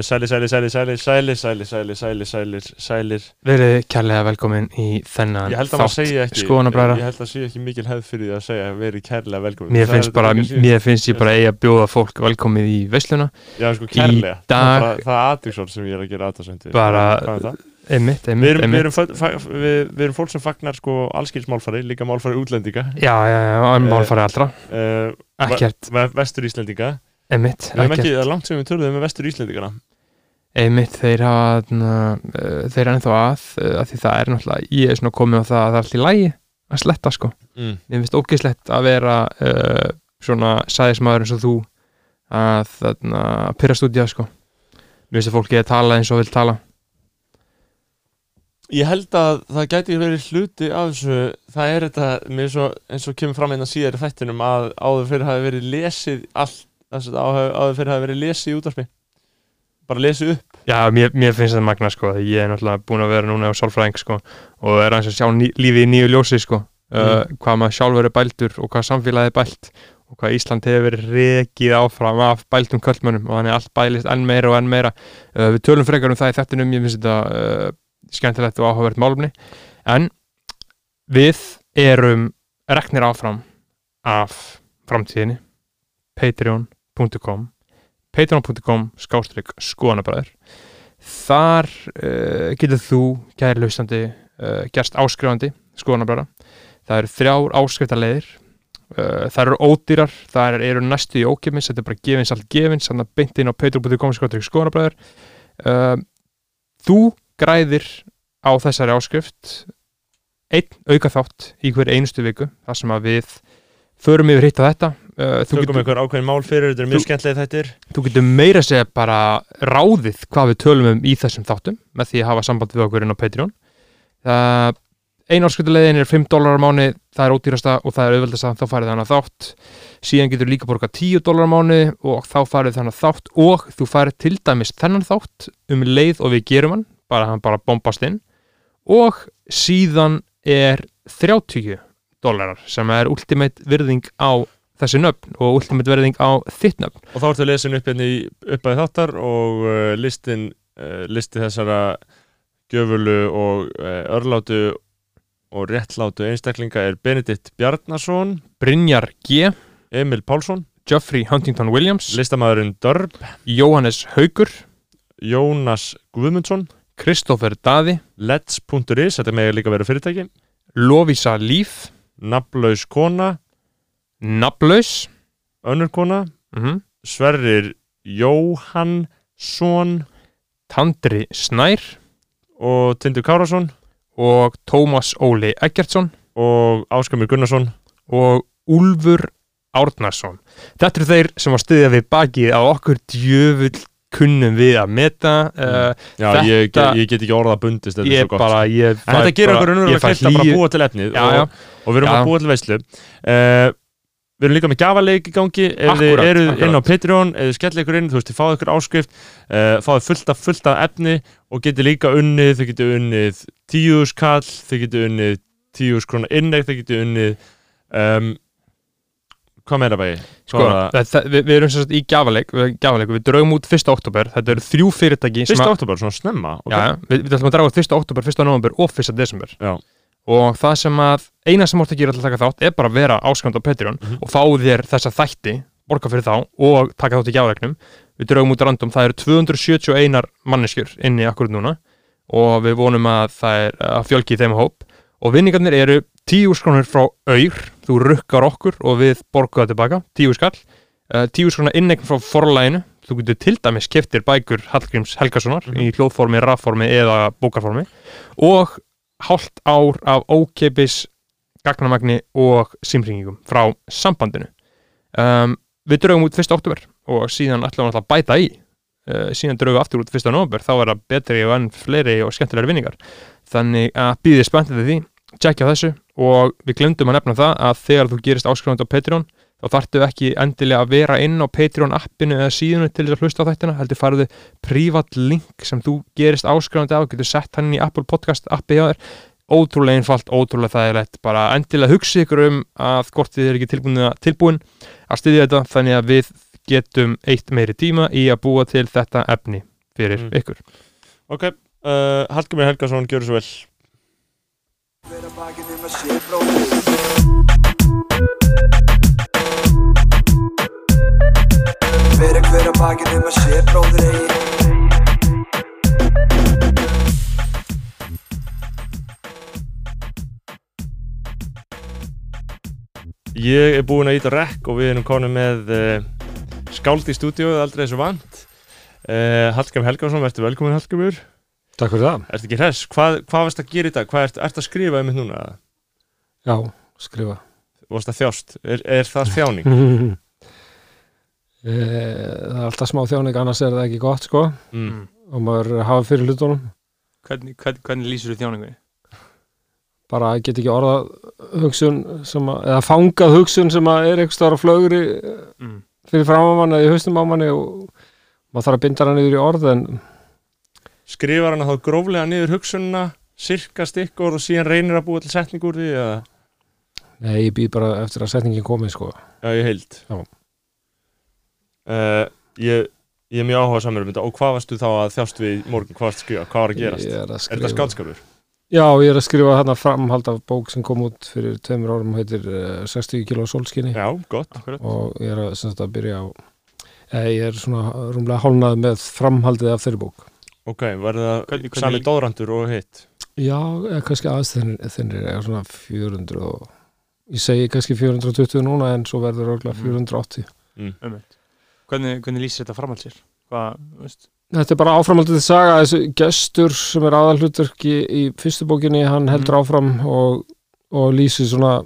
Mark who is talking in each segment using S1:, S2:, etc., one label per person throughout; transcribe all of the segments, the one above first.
S1: Sælir, sælir, sælir, sælir, sælir, sælir, sælir, sælir, sælir, sælir.
S2: Verið kærlega velkomin í þennan
S1: Ég held að maður segja ekki
S2: skoðanabræðra.
S1: Ég held að segja ekki mikil hefð fyrir því að segja verið kærlega velkomin.
S2: Mér
S1: Það
S2: finnst bara, mér finnst ég bara eigi að bjóða fólk velkomið í veisluna.
S1: Segja. Já, sko, kærlega.
S2: Dag-
S1: Það Það er aðdyggsord sem ég er að gera aðtöðsend
S2: Bara-
S1: það?
S2: Einmitt, einmitt, einmitt.
S1: við, erum fólk sem fagnar sko allskils málfari, líka málfari útlendinga.
S2: Já, já, já, en málfari allra.
S1: uh,
S2: Ekkert,
S1: Vestur Íslendinga.
S2: Einmitt,
S1: Við erum ekki,
S2: ekkert.
S1: það er langt sem við töluðum með vestur Íslendingana
S2: Einmitt, þeir hafa uh, þeir er ennþá að uh, að því það er náttúrulega, ég er svona komið á það að það er alltaf í lægi að sletta sko.
S1: Mm.
S2: Mér finnst ógislegt að vera uh, svona sæðismæður eins og þú að þarna pyrrast út í það sko. Mér finnst að fólki að tala eins og vil tala.
S1: Ég held að það gæti verið hluti af þessu, það er þetta mér svo, eins og kemur fram einna síðar í þættinum að áður fyrir hafi verið lesið allt, að áður fyrir hafi verið lesið í útvarpi bara lesið upp.
S2: Já, mér, mér finnst þetta magna sko ég er náttúrulega búin að vera núna á sálfræðing sko og er aðeins að sjá ný, lífið í nýju ljósi sko uh, hvað maður sjálfur er bældur og hvað samfélagið er bælt og hvað Ísland hefur verið rekið áfram af bæltum köllmönnum og þannig allt bælist enn meira og enn meira. Uh, við tölum frekar um það í þettinum ég finnst þetta uh, skemmtilegt og áhugavert málumni en við erum reknir áfram af framtíðinni patreon.com patreon.com skástrík skoðanabræður. Þar uh, getur þú kæri lausandi uh, gerst áskrifandi skoðanabræðra. Það eru þrjár áskriftarleiðir. Uh, það eru ódýrar það eru næstu í ókjöfins þetta er bara gefins allt gefins þannig að beint inn á patreon.com skástrík skoðanabræður. Uh, þú græðir á þessari áskrift einn auka þátt í hver einustu viku þar sem að við förum yfir hitt á þetta uh, þú,
S1: tökum einhver ákveðin mál fyrir, þetta er mjög
S2: Þú-
S1: skemmtileg þættir.
S2: þú getur meira að segja bara ráðið hvað við tölum um í þessum þáttum með því að hafa samband við okkur inn á Patreon. Það ein ásköldulegin er 5 dólar á mánu það er ódýrasta og það er auðveldast að þá farið þannig þátt. Síðan getur líka borga 10 dólar á mánu og þá farið þannig þátt og þú farið til dæmis þennan þátt um leið og við gerum hann bara hann bara bombast inn. Og síðan er 30 dólarar sem er ultimate virðing á þessi nöfn og ultimate virðing á þitt nöfn.
S1: Og þá ertu að lesa upp hérna í uppæði þáttar og uh, listin uh, listi þessara gjöfulu og uh, örlátu og réttlátu einstaklinga er Benedikt Bjarnason
S2: Brynjar G,
S1: Emil Pálsson,
S2: Geoffrey Huntington Williams.
S1: listamæðurinn Dörb
S2: Jóhannes Haugur,
S1: Jónas Guðmundsson
S2: Kristoffer Daði.
S1: Let's.is, þetta með líka verið fyrirtæki.
S2: Lovisa Líf.
S1: Nafnlaus kona,
S2: Naflaus
S1: önnur kona.
S2: Mm
S1: Sverrir Jóhannsson.
S2: Tandri Snær.
S1: Og Tindur Kárasson
S2: og Tómas Óli Eggertsson.
S1: Og Áskamur Gunnarsson.
S2: Og Úlfur Árnarsson Þetta eru þeir sem var stuðið við bakið á okkur djöfull kunnum við að meta uh,
S1: Já,
S2: Þetta-
S1: ég, get, ég get ekki orða bundist þetta er svo gott.
S2: bara ég
S1: En þetta gerir okkur kleift að bara búa til efnið
S2: Já, já.
S1: og, og við erum
S2: Já.
S1: að búa til veislu. Uh, Við erum líka með gjafaleik í gangi ef þið eru inn á Patreon ef þið skellið ykkur inn, þú veist, þið fáið ykkur áskrift uh, fáið fullt af, fullt af efni og getið líka unnið, þið getið unnið tíus kall, þið getið unnið tíus krónar inneg, þið getið unnið um, hvað meira bæði?
S2: Sko, við, við erum sagt í gjafaleik við, gjafaleik, við draugum út 1. oktober þetta eru þrjú fyrirtæki sem
S1: Fyrsta
S2: að-
S1: oktober, svona snemma okay.
S2: Já, við, við ætlum að draga út 1. oktober, 1. november og 1. desember
S1: Já.
S2: Og það sem að eina sem orðið að gera til að taka þátt er bara að vera áskand á Patreon
S1: Mhm.
S2: og fá þér þessa þætti borga fyrir þá og taka þátt í gjafleiknum við draugum út random, það eru 271 manneskjur inni akkurat núna og við vonum að það er að fjölgi í þeim hóp. Og vinningarnir eru 10 skrónur frá auður þú rukkar okkur og við borgum það tilbaka 10 skall, uh, 10 skrónur innegn frá forlæginu, þú getur til dæmis keftir bækur Hallgríms Helgasonar
S1: Mhm.
S2: í hljóðformi, rafformi eða bókarformi. Og hálft ár af ókeipis gagnamagni og símringingum frá sambandinu um, við draugum út 1. oktober og síðan ætlum við náttúrulega að bæta í uh, síðan draugum við aftur út 1. november þá er það betri og enn fleiri og skemmtilegri vinningar þannig að býðið spenntið því tjekkja þessu og við glemdum að nefna það að þegar þú gerist áskrifandi á Patreon þá þarftu ekki endilega að vera inn á Patreon appinu eða síðunu til þess að hlusta á þættina heldur farðu prívat link sem þú gerist áskrifandi á, getur sett hann í Apple Podcast appi hjá þér. Ótrúlega einfalt, ótrúlega þægilegt. Bara endilega hugsi ykkur um að hvort þið er ekki tilbúin, tilbúin að styðja þetta þannig að við getum eitt meiri tíma í að búa til þetta efni fyrir
S1: Mm.
S2: ykkur.
S1: Ok, uh, Hallgrimur Helgason, gjör svo vel
S3: Vera hver að bakið um að sé bróðir eigi
S1: Ég er búinn að íta rekk og við erum konum með uh, skáld í stúdíóið aldrei þessu vant uh, Hallgrim Helgason, verður velkomin Hallgrimur
S4: Takk fyrir það.
S1: Ertu ekki hress? Hvað, hvað varst að gera í dag? Hvað ert, ert að skrifa um þetta núna?
S4: Já, skrifa.
S1: Varst að þjást? Er, er það þjáning?
S4: Eh, það er alltaf smá þjáning, annars er það ekki gott, sko.
S1: Mm.
S4: Og maður hafa fyrir hlutunum.
S2: Hvernig, hvernig, hvernig lýsir þú þjáningunni?
S4: Bara get ekki orðað hugsun sem að, eða fangað hugsun sem að er staðar á flögri
S2: Mm.
S4: fyrir fram á manni eða í haustum á manni og maður þarf að binda hana niður í orð en
S1: Skrifar hann þá gróflega niður hugsunna sirka stikkur og síðan reynir að búa til setning úr því eða?
S4: nei, ég býð bara eftir að setningin komi, sko.
S1: Já, ég heild
S4: Já.
S1: Uh, ég, ég er mjög áhuga samir um þetta og hvað varstu þá að þjást við morgun? Hvað varstu að skrifa? Hvað var að gerast?
S4: Ég er að
S1: Er þetta skaldskapur?
S4: Já, ég er að skrifa þarna framhald af bók sem kom út fyrir tveimur árum og heitir uh, 60 kilo sólskinni.
S1: Já, gott
S2: Akkurat.
S4: og ég er að, sem sagt, að byrja á eh, ég er svona rúmlega hálnað með framhaldið af þeirri bók
S1: Ok, verður það sami dóðrandur og hitt?
S4: já, eða kannski aðeins þennir, þennir er svona 400 og ég segi kannski 420 núna en svo verður örgulega
S2: Mhm.
S4: 480
S2: Einmitt. Hvernig, hvernig lýsir þetta framhald sér? Hvað, veist?
S4: þetta er bara áframhaldið saga þessu gestur sem er aðalhlutverki í fyrstu bókinni, hann heldur áfram og, og lýsir svona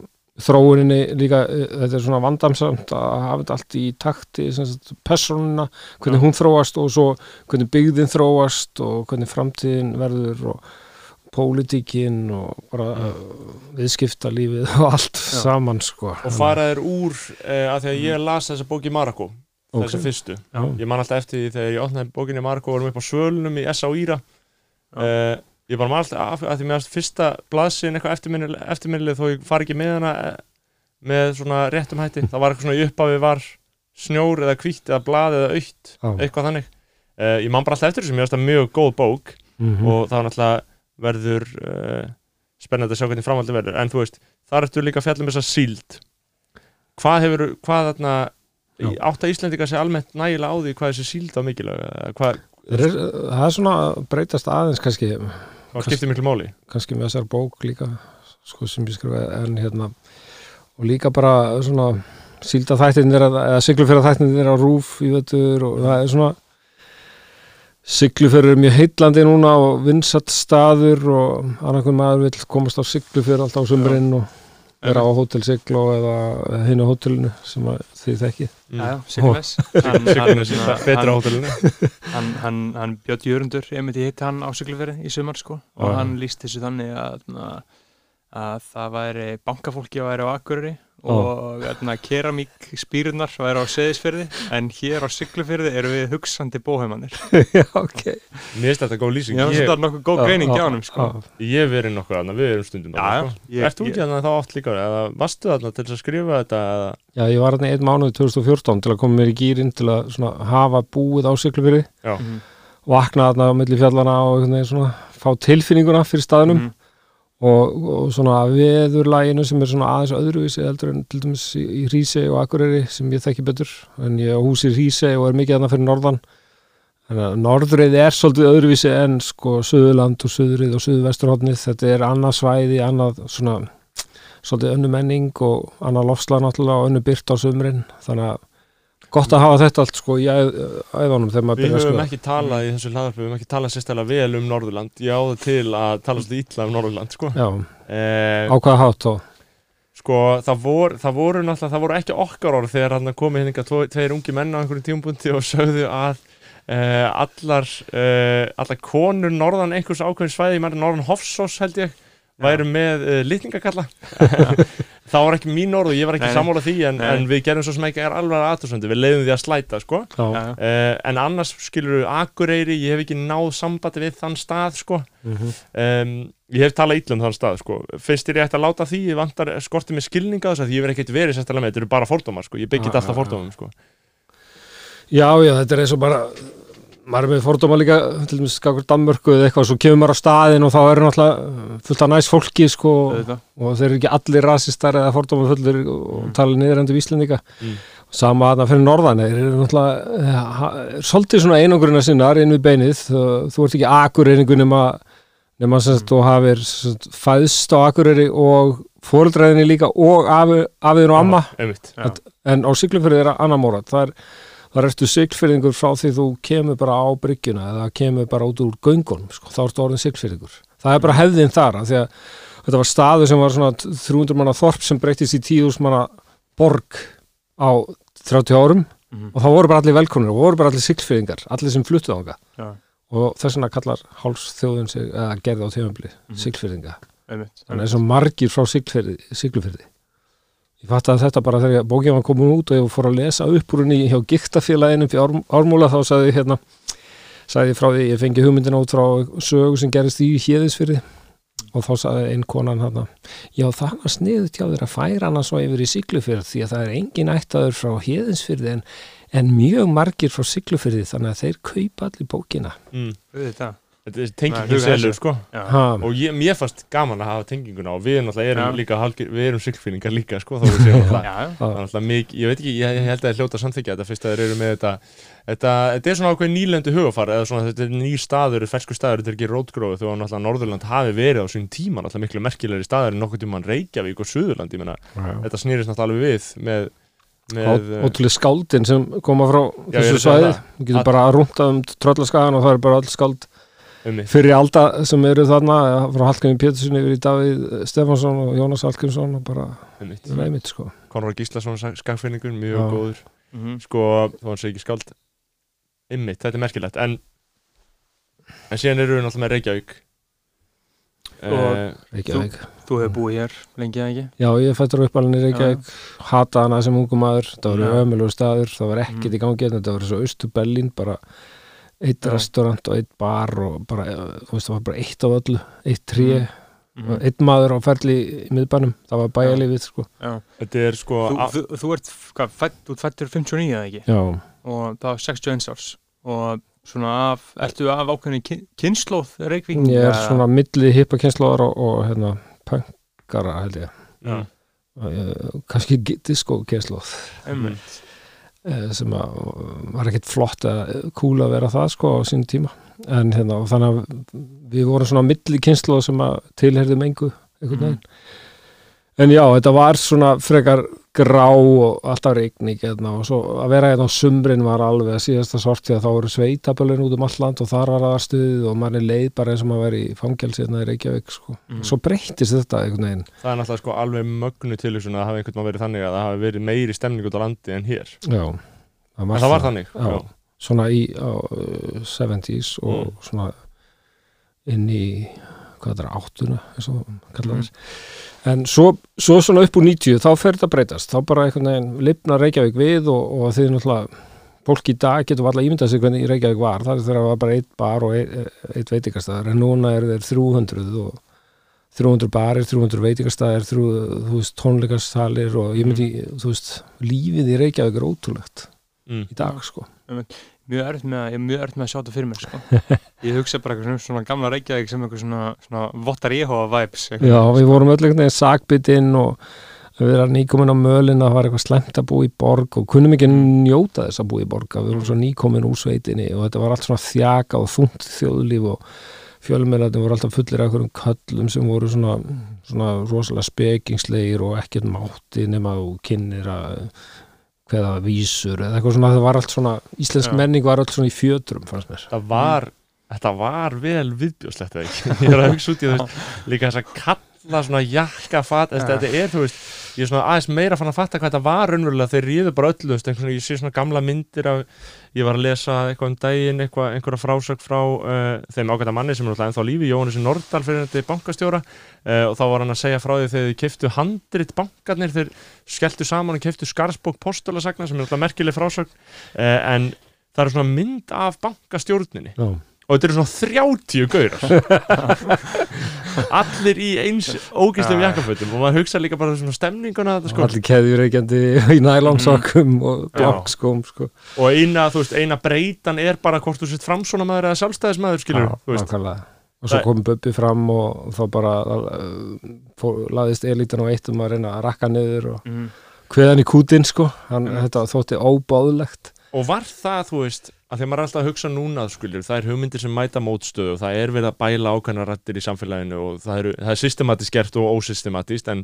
S4: þróuninni líka, eh, þetta er svona vandamsamt að hafa þetta allt í takti persónuna, hvernig
S1: Já.
S4: hún þróast og svo hvernig byggðin þróast og hvernig framtíðin verður og pólitíkin og bara uh, viðskipta lífið og allt saman sko
S1: Og faraðir úr, uh, að því að ég las þessa bók í Marokko
S4: Ok.
S1: Þessa fyrstu
S4: Já.
S1: Ég man alltaf eftir því þegar ég opnaði bókinni í Marokko og vorum upp á svölunum í S.A. Íra uh, Ég bara man alltaf af, að því mér varst fyrsta blaðsinn eitthvað eftirminnileg, eftirminnileg þó ég fari ekki með hana eh, með svona réttum hætti Það var eitthvað svona í upphafi var snjór eða hvítt eða blað eða aukt eitthvað þannig uh, Ég man bara alltaf eftir þessu, mér varst það mjög góð bók
S4: Mhm.
S1: og það var náttúrulega verður uh, spennandi að sjá hvernig framhaldin verður en þú veist, þar ertu líka að fjalla um þessa síld hvað hefur, hvað þarna. Átt að Íslendinga sé almennt nægilega á því hvað þessi síld á mikilvæg hvað,
S4: er, það er svona breytast aðeins kannski,
S1: hvað skiptir miklu máli?
S4: kannski með þessar bók líka sko sem ég skrifaði en hérna og líka bara svona sílda þættinir eða siglufjörða þættinir á rúf í vettur og það er svona siglufjörður er mjög heitlandi núna og vinsat staður og annarkvæm maður vil komast á siglufjörð alltaf á sumurinn og vera á hótel sigl og eða hinn á hótelinu sem að þið þekki
S1: Mm.
S2: Hann,
S1: betra á hótelinu
S2: hann, hann, hann Björn Jörundur, ég myndi hitt hann á Siglufjörði í sumar sko og
S4: Já.
S2: hann líst þessu þannig að, að það væri bankafólki að væri á Akureyri og atna, keramík spýrunar væri á Seðisfjörði en hér á Siglufjörði eru við hugsandi bóheimannir
S4: Já, ok.
S1: Mér finnst þetta góð lýsing.
S2: Já,
S1: ég,
S2: þetta er nokkuð góð greining hjá hann sko.
S1: ég verið nokkuð aðna, við erum stundum
S2: Já,
S1: þarna,
S2: já,
S1: sko.
S2: ég-
S1: Ert þú
S2: ég-
S1: ekki þarna þá oft líka eða varstu þarna til að skrifa þetta eða,
S4: Já, ég var hérna einn mánuð 2014 til að koma mér í gýrin til að svona, hafa búið á siglufjörði
S1: já,
S2: Mhm.
S4: vakna þarna á milli fjallana og svona fá tilfinninguna fyrir staðnum.
S2: Mhm.
S4: Og, og svona veðurlæginu sem er svona aðeins öðruvísi heldur en til dæmis í, í Hrísey og Akureyri sem ég þekki betur. En ég á húsi í Hrísey og er mikið þarna fyrir norðan. Þannig að norðrið er svolítið öðruvísi en sko Suðurland og Suðrið og Suðvesturhóttnið þetta er annað svæði, annað svona svolítið önnu menning og annað lofslag náttúrulega og önnu byrt á sumrin. Þannig að gott að hafa þetta allt sko í æð- æðunum þegar maður
S1: við
S4: byrja að
S1: höfum
S4: skoða
S1: ekki talað í þessu hlaðarpi við höfum ekki talað sérstæðlega vel um Norðurland ég áður til að tala svolítið illa um Norðurland sko.
S4: Já,
S1: eh,
S4: á hvaða hátt þá?
S1: Sko, það voru, það voru náttúrulega, það voru ekki okkar orð þegar hann komið tvo, tveir ungi menn á einhverjum tímpunkti og sögðu að uh, allar, uh, allar konur norðan einhvers ákveðin svæði, ég meðan norðan Hofsós held ég, væru með uh, litningakalla. það var ekki mín orð og ég var ekki
S2: Nei,
S1: sammála því en, en við gerum svo sem ekki er alveg aðtöðsöndi, við leiðum því að slæta, sko. Uh, en annars skilur við Akureyri, ég hef ekki náð sambandi við þann stað, sko.
S4: mhm.
S1: Um, ég hef talað illa um þann stað sko. finnst ég ætti að láta því ég vantar skortið með skilninga þess að því ég verð ekkert verið sérstaklega með þetta eru bara fordómar sko. ég byggit
S4: Ah,
S1: alltaf fordómum sko.
S4: Já, já, þetta er eins og bara maður er með fordóma líka til dæmis skakur Danmörku eða eitthvað svo kemur maður á staðin og þá er náttúrulega fullt af næst fólki sko
S2: auðvitað.
S4: og þeir eru ekki allir rasistar eða fordóma fullir og tala niður endur Íslendinga
S1: Mm.
S4: sama að það fyrir norðan þeir eru náttúrulega eh, svolítið svona einangurina sinnar inn við beinið þú, ert ekki akureyringu nema nema sem sagt þú sagt, fæðst á akureyri og fóreldræðinni líka og afi, afiðin og amma
S2: Já.
S4: en á siglufyrði er annar mórat það er Það ertu siglfyrðingur frá því þú kemur bara á bryggjuna eða kemur bara út úr göngunum, sko, þá ertu orðin siglfyrðingur. Það er bara hefðin þar, af því að þetta var staður sem var svona 300 manna þorp sem breytist í 10.000 manna borg á 30 árum
S2: Mhm.
S4: og þá voru bara allir velkomnir og voru bara allir siglfyrðingar, allir sem fluttu ánga
S2: Já.
S4: og þess vegna kallar háls þjóðin sig, eða gerði á tímabli,
S2: Mhm.
S4: siglfyrðinga.
S2: Einmitt.
S4: Þannig að það er svo margir frá siglufyrði. Ég fatt að þetta bara þegar bókið var komin út og ég fór að lesa upp úr henni hjá giktafélaginu fyrir ár, ármúla þá sagði ég hérna sagði ég frá því, ég fengi hugmyndina út frá sögu sem gerist í hjeðisfyrði og þá sagði einn konan hérna já það var sniðut hjá þér að færa hana svo yfir í siglufyrð því að það er engin ættaður frá hjeðisfyrði en, en mjög margir frá siglufyrði þannig að þeir kaupa allir bókina.
S1: Mm. Þetta er tengingin selur sko. Og ég, mér fannst gaman að hafa tenginguna og við náttúrulega erum
S2: Já.
S1: líka hálgir, við erum siglfýringar líka sko þá við séum er náttúrulega mikið, ég veit ekki, ég, ég held að það er hljóta að samþykja þetta fyrst að þeir eru með þetta Þetta, þetta er svona ákveð nýlendu hugafar eða svona þetta er nýr staður, fersku staður, þetta er ekki rótgróðu þó að náttúrulega Norðurland hafi verið á sín tíma náttúrulega miklu merkilegri staður en nokkuð tíma Reykjavík og Suðurland, ég meina, þetta snýrist náttúrulega alveg við með, með eh,
S4: ótrúlega skáldin sem koma frá
S1: Já,
S4: þessu svæði. getur bara að rúnta um tröllaskagan og það er bara all skáld fyrir alda sem eru þarna frá Hallgrími Pétursin yfir í Davíð Stefansson og Jónas Hallgrímsson og bara reymitt sko.
S1: Konrad Gíslason skagfinningur, mjög
S4: Já.
S1: góður.
S2: Mhm.
S1: sko, þó hann sé ekki skáld. Ymmit, þetta er merkilegt. En, en síðan eru við náttúrulega með Reykjavík.
S2: Og-
S1: Eh,
S4: Reykjavík.
S2: Þú hefur búið hér lengi eða ekki?
S4: Já, ég fættur upp alveg í Reykjavík. Hata hana sem ungum maður, það
S2: Já.
S4: ömulur staður. Það var ekkert
S2: Mm.
S4: í gangi hérna, þetta var svo austu Berlín bara eitt
S2: Já.
S4: restaurant og eitt bar og bara, eh, þú veist, það var bara eitt af öllu eitt tré,
S2: Mhm.
S4: og einn maður á ferli í miðbænum, það var bæjarlífið sko.
S2: Já.
S1: þetta er sko
S2: Þú, þú, þú ert hvað, fætt, fættur 59 eða ekki?
S4: Já,
S2: Og það var 61 árs. Og svona af, ertu af ákveðinni kyn, kynnslóð Reykvík?
S4: ég er svona milli hippakynnslóðar og, og hérna pöngara held ég
S1: Mm.
S4: uh, kannski disco kynnslóð
S2: Einmitt.
S4: Uh, sem að var ekkert flott eða cool að vera það sko á sín tíma. En hérna og þannig að við vorum svona milli kynnslóð sem að tilherðum engu einhvern veginn. En já, þetta var svona frekar grá og alltaf regning hérna, og svo að vera hérna á sumrin var alveg að síðasta sorti að þá voru sveitabölin út um allt land og þar var aðar stuðið og manni leið bara eins og maður veri í fangelsi hérna í Reykjavík sko.
S2: Mhm.
S4: svo breyttist þetta einhvern veginn
S1: það er náttúrulega sko alveg mögnu til að hafa einhvern veginn verið þannig að það hafi verið meiri stemning út á landi en hér
S4: já,
S1: en það var þannig
S4: já,
S1: já.
S4: svona í á, uh, 70s og
S1: Mm.
S4: svona inn í hvað það er áttuna eins og kallar
S2: Mm.
S4: en svo, svo svona upp úr 90 þá fer þetta að breytast. Þá bara einhvern veginn lifna Reykjavík við og, og því náttúrulega fólk í dag getur alltaf ímyndað sig hvernig Reykjavík var. Það er þegar það var bara eitt bar og eitt, eitt veitingastæðar en núna er þeir 300 og 300 barir, 300 veitingastæðir þú veist tónleikastalir og ég myndi, þú veist lífið í Reykjavík er ótrúlegt
S1: Mm.
S4: í dag sko
S2: Mjög erfitt með, með að sjá þetta fyrir mér sko. Ég hugsa bara eitthvað sem svona gamla Reykjavík sem eitthvað svona, svona vottar Jehova vibes eitthvað.
S4: Já, við vorum öll einhvern veginn sakbitinn og við erum nýkomin á mölin að það var eitthvað slemt að búa í borg og kunnum ekki njóta þess að búa í borg við vorum svo nýkomin úr sveitinni og þetta var allt svona þjaka og þungt þjóðlíf og fjölmeilarnir voru alltaf fullir af einhverjum köllum sem voru svona, svona rosalega spekingslegir og ekkert mátti nema og kynir að hveða vísur eða eitthvað svona, það var allt svona íslensk
S2: Já.
S4: menning var allt svona í fjötrum fannst mér
S1: það var þetta var vel viðbjóðslegt eða ekki ég er að hugsa út í þú veist líka þess að kalla svona jakka fat
S2: Ja.
S1: þetta er þú veist ég er svona aðeins meira fann að fatta hvað þetta var raunverulega þeir ríðu bara öllu þú veist, einhvern veginn, ég sé svona gamla myndir af, ég var að lesa eitthvað um daginn eitthvað, einhverja frásögn frá uh, þeim ágæta manni sem er alltaf ennþá lífi Jóhannes Nordal fyrir þetta bankastjóra. Uh, og þá var hann að segja frá því þegar þið keftu handrit bankarnir þeir skelltu saman og keftu skarsbók postulasagna sem er alltaf merkileg frásögn. Uh, en það er svona mynd af bankastjórninni.
S4: Já,
S1: og og þetta eru svona 30 gaurar allir í eins ógistum
S2: Já.
S1: jakkafötum og maður hugsa líka bara svona stemninguna sko
S4: allir keðjureikjandi í nælonsokkum og blokkskóm sko.
S1: og eina, veist, eina breytan er bara hvort þú sett framsóna maður eða sjálfstæðismæður skilur,
S4: og svo kom Bubbi fram og þá bara uh, laðist elítan á eitt um að reyna að rakka niður og
S2: mm.
S4: hveðan í kútin sko hann,
S2: Mm.
S4: þetta þótti óbáðlegt
S1: og var það, þú veist að að maður er alltaf að hugsa núna, skilur það er hugmyndir sem mæta mótstöðu og það er verið að bæla ákveðna rættir í samfélaginu og það, eru, það er systematist gert og ósystematist en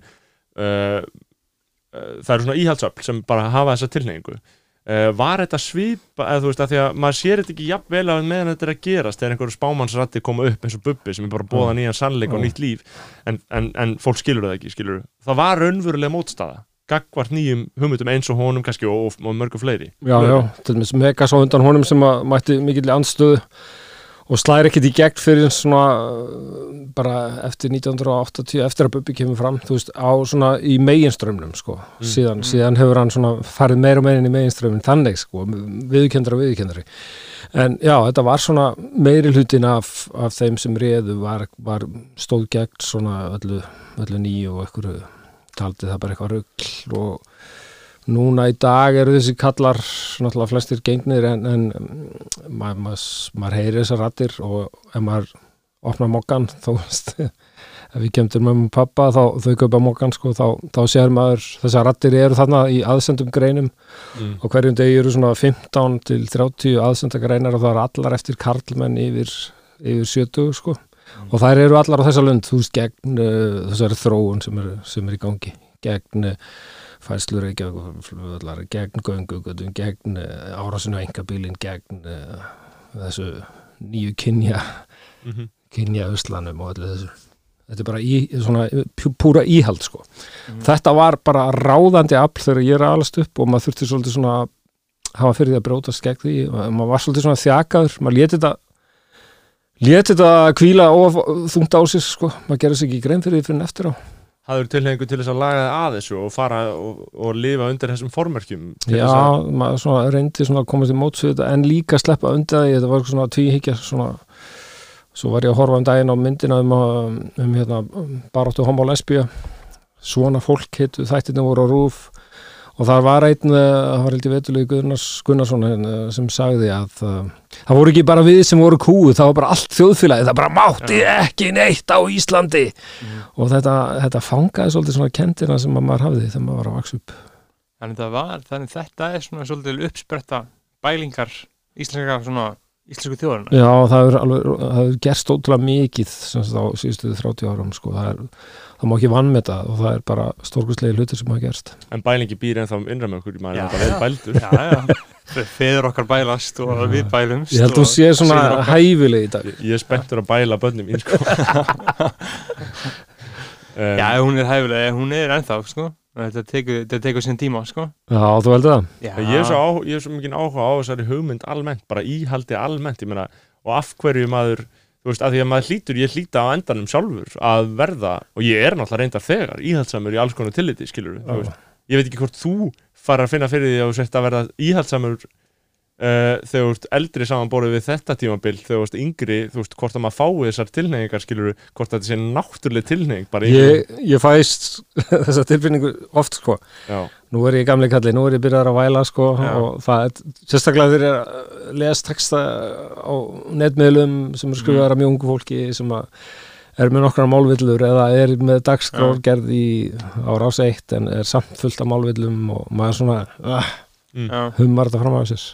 S1: uh, uh, það eru svona íhaldsöfl sem bara hafa þessa tilneyingu uh, var þetta svipa, eða þú veist að því að maður sér þetta ekki jafn vel að meðan þetta er að gerast þegar einhverju spámannsrættir koma upp eins og bubbi sem er bara bóða
S4: Mm.
S1: nýjan sannleik og
S4: Mm.
S1: nýtt líf en, en, en fólk skilur það ekki, skilur það var raunverulega mótstaða gagvart nýjum hugmyndum eins og honum kannski og, og, og mörgu fleiri
S4: já, já, til dæmis Megas á undan honum sem að mætti mikill anstöðu og slæri ekkit í gegn fyrir svona uh, bara eftir 1980 eftir að Bubbi kemur fram þú veist, á svona í meginströmmnum sko,
S1: Mm.
S4: síðan,
S2: Mm.
S4: síðan hefur hann svona farið meira og meira inn í meginströmmin þannig sko, viðkendra og viðkendri en já, þetta var svona meiri hlutin af, af þeim sem réðu var, var stóð gegn svona öllu, öllu nýju og einhverju taldi það bara eitthvað rugl og núna í dag eru þessi kallar náttúrulega flestir gengnir en, en maður ma, ma heyri þessar rattir og ef maður opnar mokkan þá veist ef við kemtum með og pappa þá þau kaupa mokkan sko þá, þá sér maður þessar rattir eru þarna í aðsendum greinum
S1: mm.
S4: og hverjum degi eru svona 15 til 30 aðsenda greinar og það eru allar eftir karlmenn yfir, yfir 70 sko og þær eru allar á þessa lund þú veist gegn uh, þessari þróun sem er, sem er í gangi gegn uh, fæslur flugvallar, gegn göngugutum gegn uh, árásinu engabílin gegn uh, þessu nýju kynja
S1: Mm -hmm.
S4: kynja uslanum og öllu þessu þetta er bara í, svona, pjú- púra íhald sko.
S2: Mhm.
S4: þetta var bara ráðandi afl þegar ég er alast upp og maður þurfti svolítið svona hafa fyrir því að brótast gegn því og maður var svolítið svona þjakaður maður leti þetta leti þetta kvíla of þungt á sér sko. maður gerir sig ekki grein fyrir því fyrir en eftir á.
S1: Hafður tilhengu til þess að laga það að þessu og fara og, og lifa undir þessum formerkjum til
S4: Já,
S1: að,
S4: maður svona reyndi svona að komast í móts við þetta en líka sleppa undan því, þetta var svona tvíhyggja svona, svo var ég að horfa um daginn á myndina um, að- um hérna, baróttu homo lesbía svona fólk hitu, þættirna voru á rúf og það var einn, eh, það var heldur vetulegi Gunnars Gunnarsson eh, sem sagði að uh, það voru ekki bara við sem voru kúið, það var bara allt þjóðfélagi, það bara mátti ekki neitt á Íslandi.
S2: Mm.
S4: og þetta, þetta fangaði svolítið svona kendina sem að maður hafði þegar maður var að vaksa upp.
S2: Þannig, var, þannig þetta er svona svolítið uppspretta bælingar íslenska svona íslensku þjóðarna
S4: Já, það hefur alveg, það hefur gerst ótrúlega mikið á síðustu 30 árum sko. það, er, það má ekki vann með það og það er bara stórkustlegi hlutir sem hafa gerst.
S1: En bælingi býr ennþá innra með okkur maður er þetta vel bældur.
S2: Já, já, feður okkar bælast og
S4: Já.
S2: við bælumst
S4: Ég held að
S2: og
S4: sé svona hæfileg í dag.
S1: Ég er spenntur að bæla börnum mín sko. um,
S2: Já, hún er hæfilega, hún er ennþá, sko Þetta tekur, þetta tekur sinn tíma, sko
S4: Já, þú heldur það?
S2: Já,
S1: ég er svo, á, ég er svo mikið áhuga á þessari hugmynd almennt, bara íhaldi almennt ég meina, og af hverju maður þú veist, að því að maður hlýtur, ég hlýta á endanum sjálfur að verða, og ég er náttúrulega reyndar þegar, íhaldsamur í alls konar tilliti skilur
S4: Já.
S1: veist, ég veit ekki hvort þú fara að finna fyrir því að þú sért að verða íhaldsamur uh, þegar þú ert eldri samanborið við þetta tímabil, þegar þú ert yngri þú veist, hvort að maður fái þessar tilneyingar skilur hvort þetta sé náttúrulega tilneying
S4: Ég, ég fæst þessa tilfinningu oft sko.
S1: Já,
S4: Nú er ég gamli kalli, nú er ég byrjar að væla sko
S2: Já.
S4: og það er sérstaklega þegar ég er að lesa texta á netmiðlum sem er skrifaðar af mjög ungu fólki sem að er með nokkra málvillur eða er með dagskrárgerð í á rás eitt en er samt fullt af málvillum og maður svona uh,
S2: já.
S4: hummar þetta fram af sér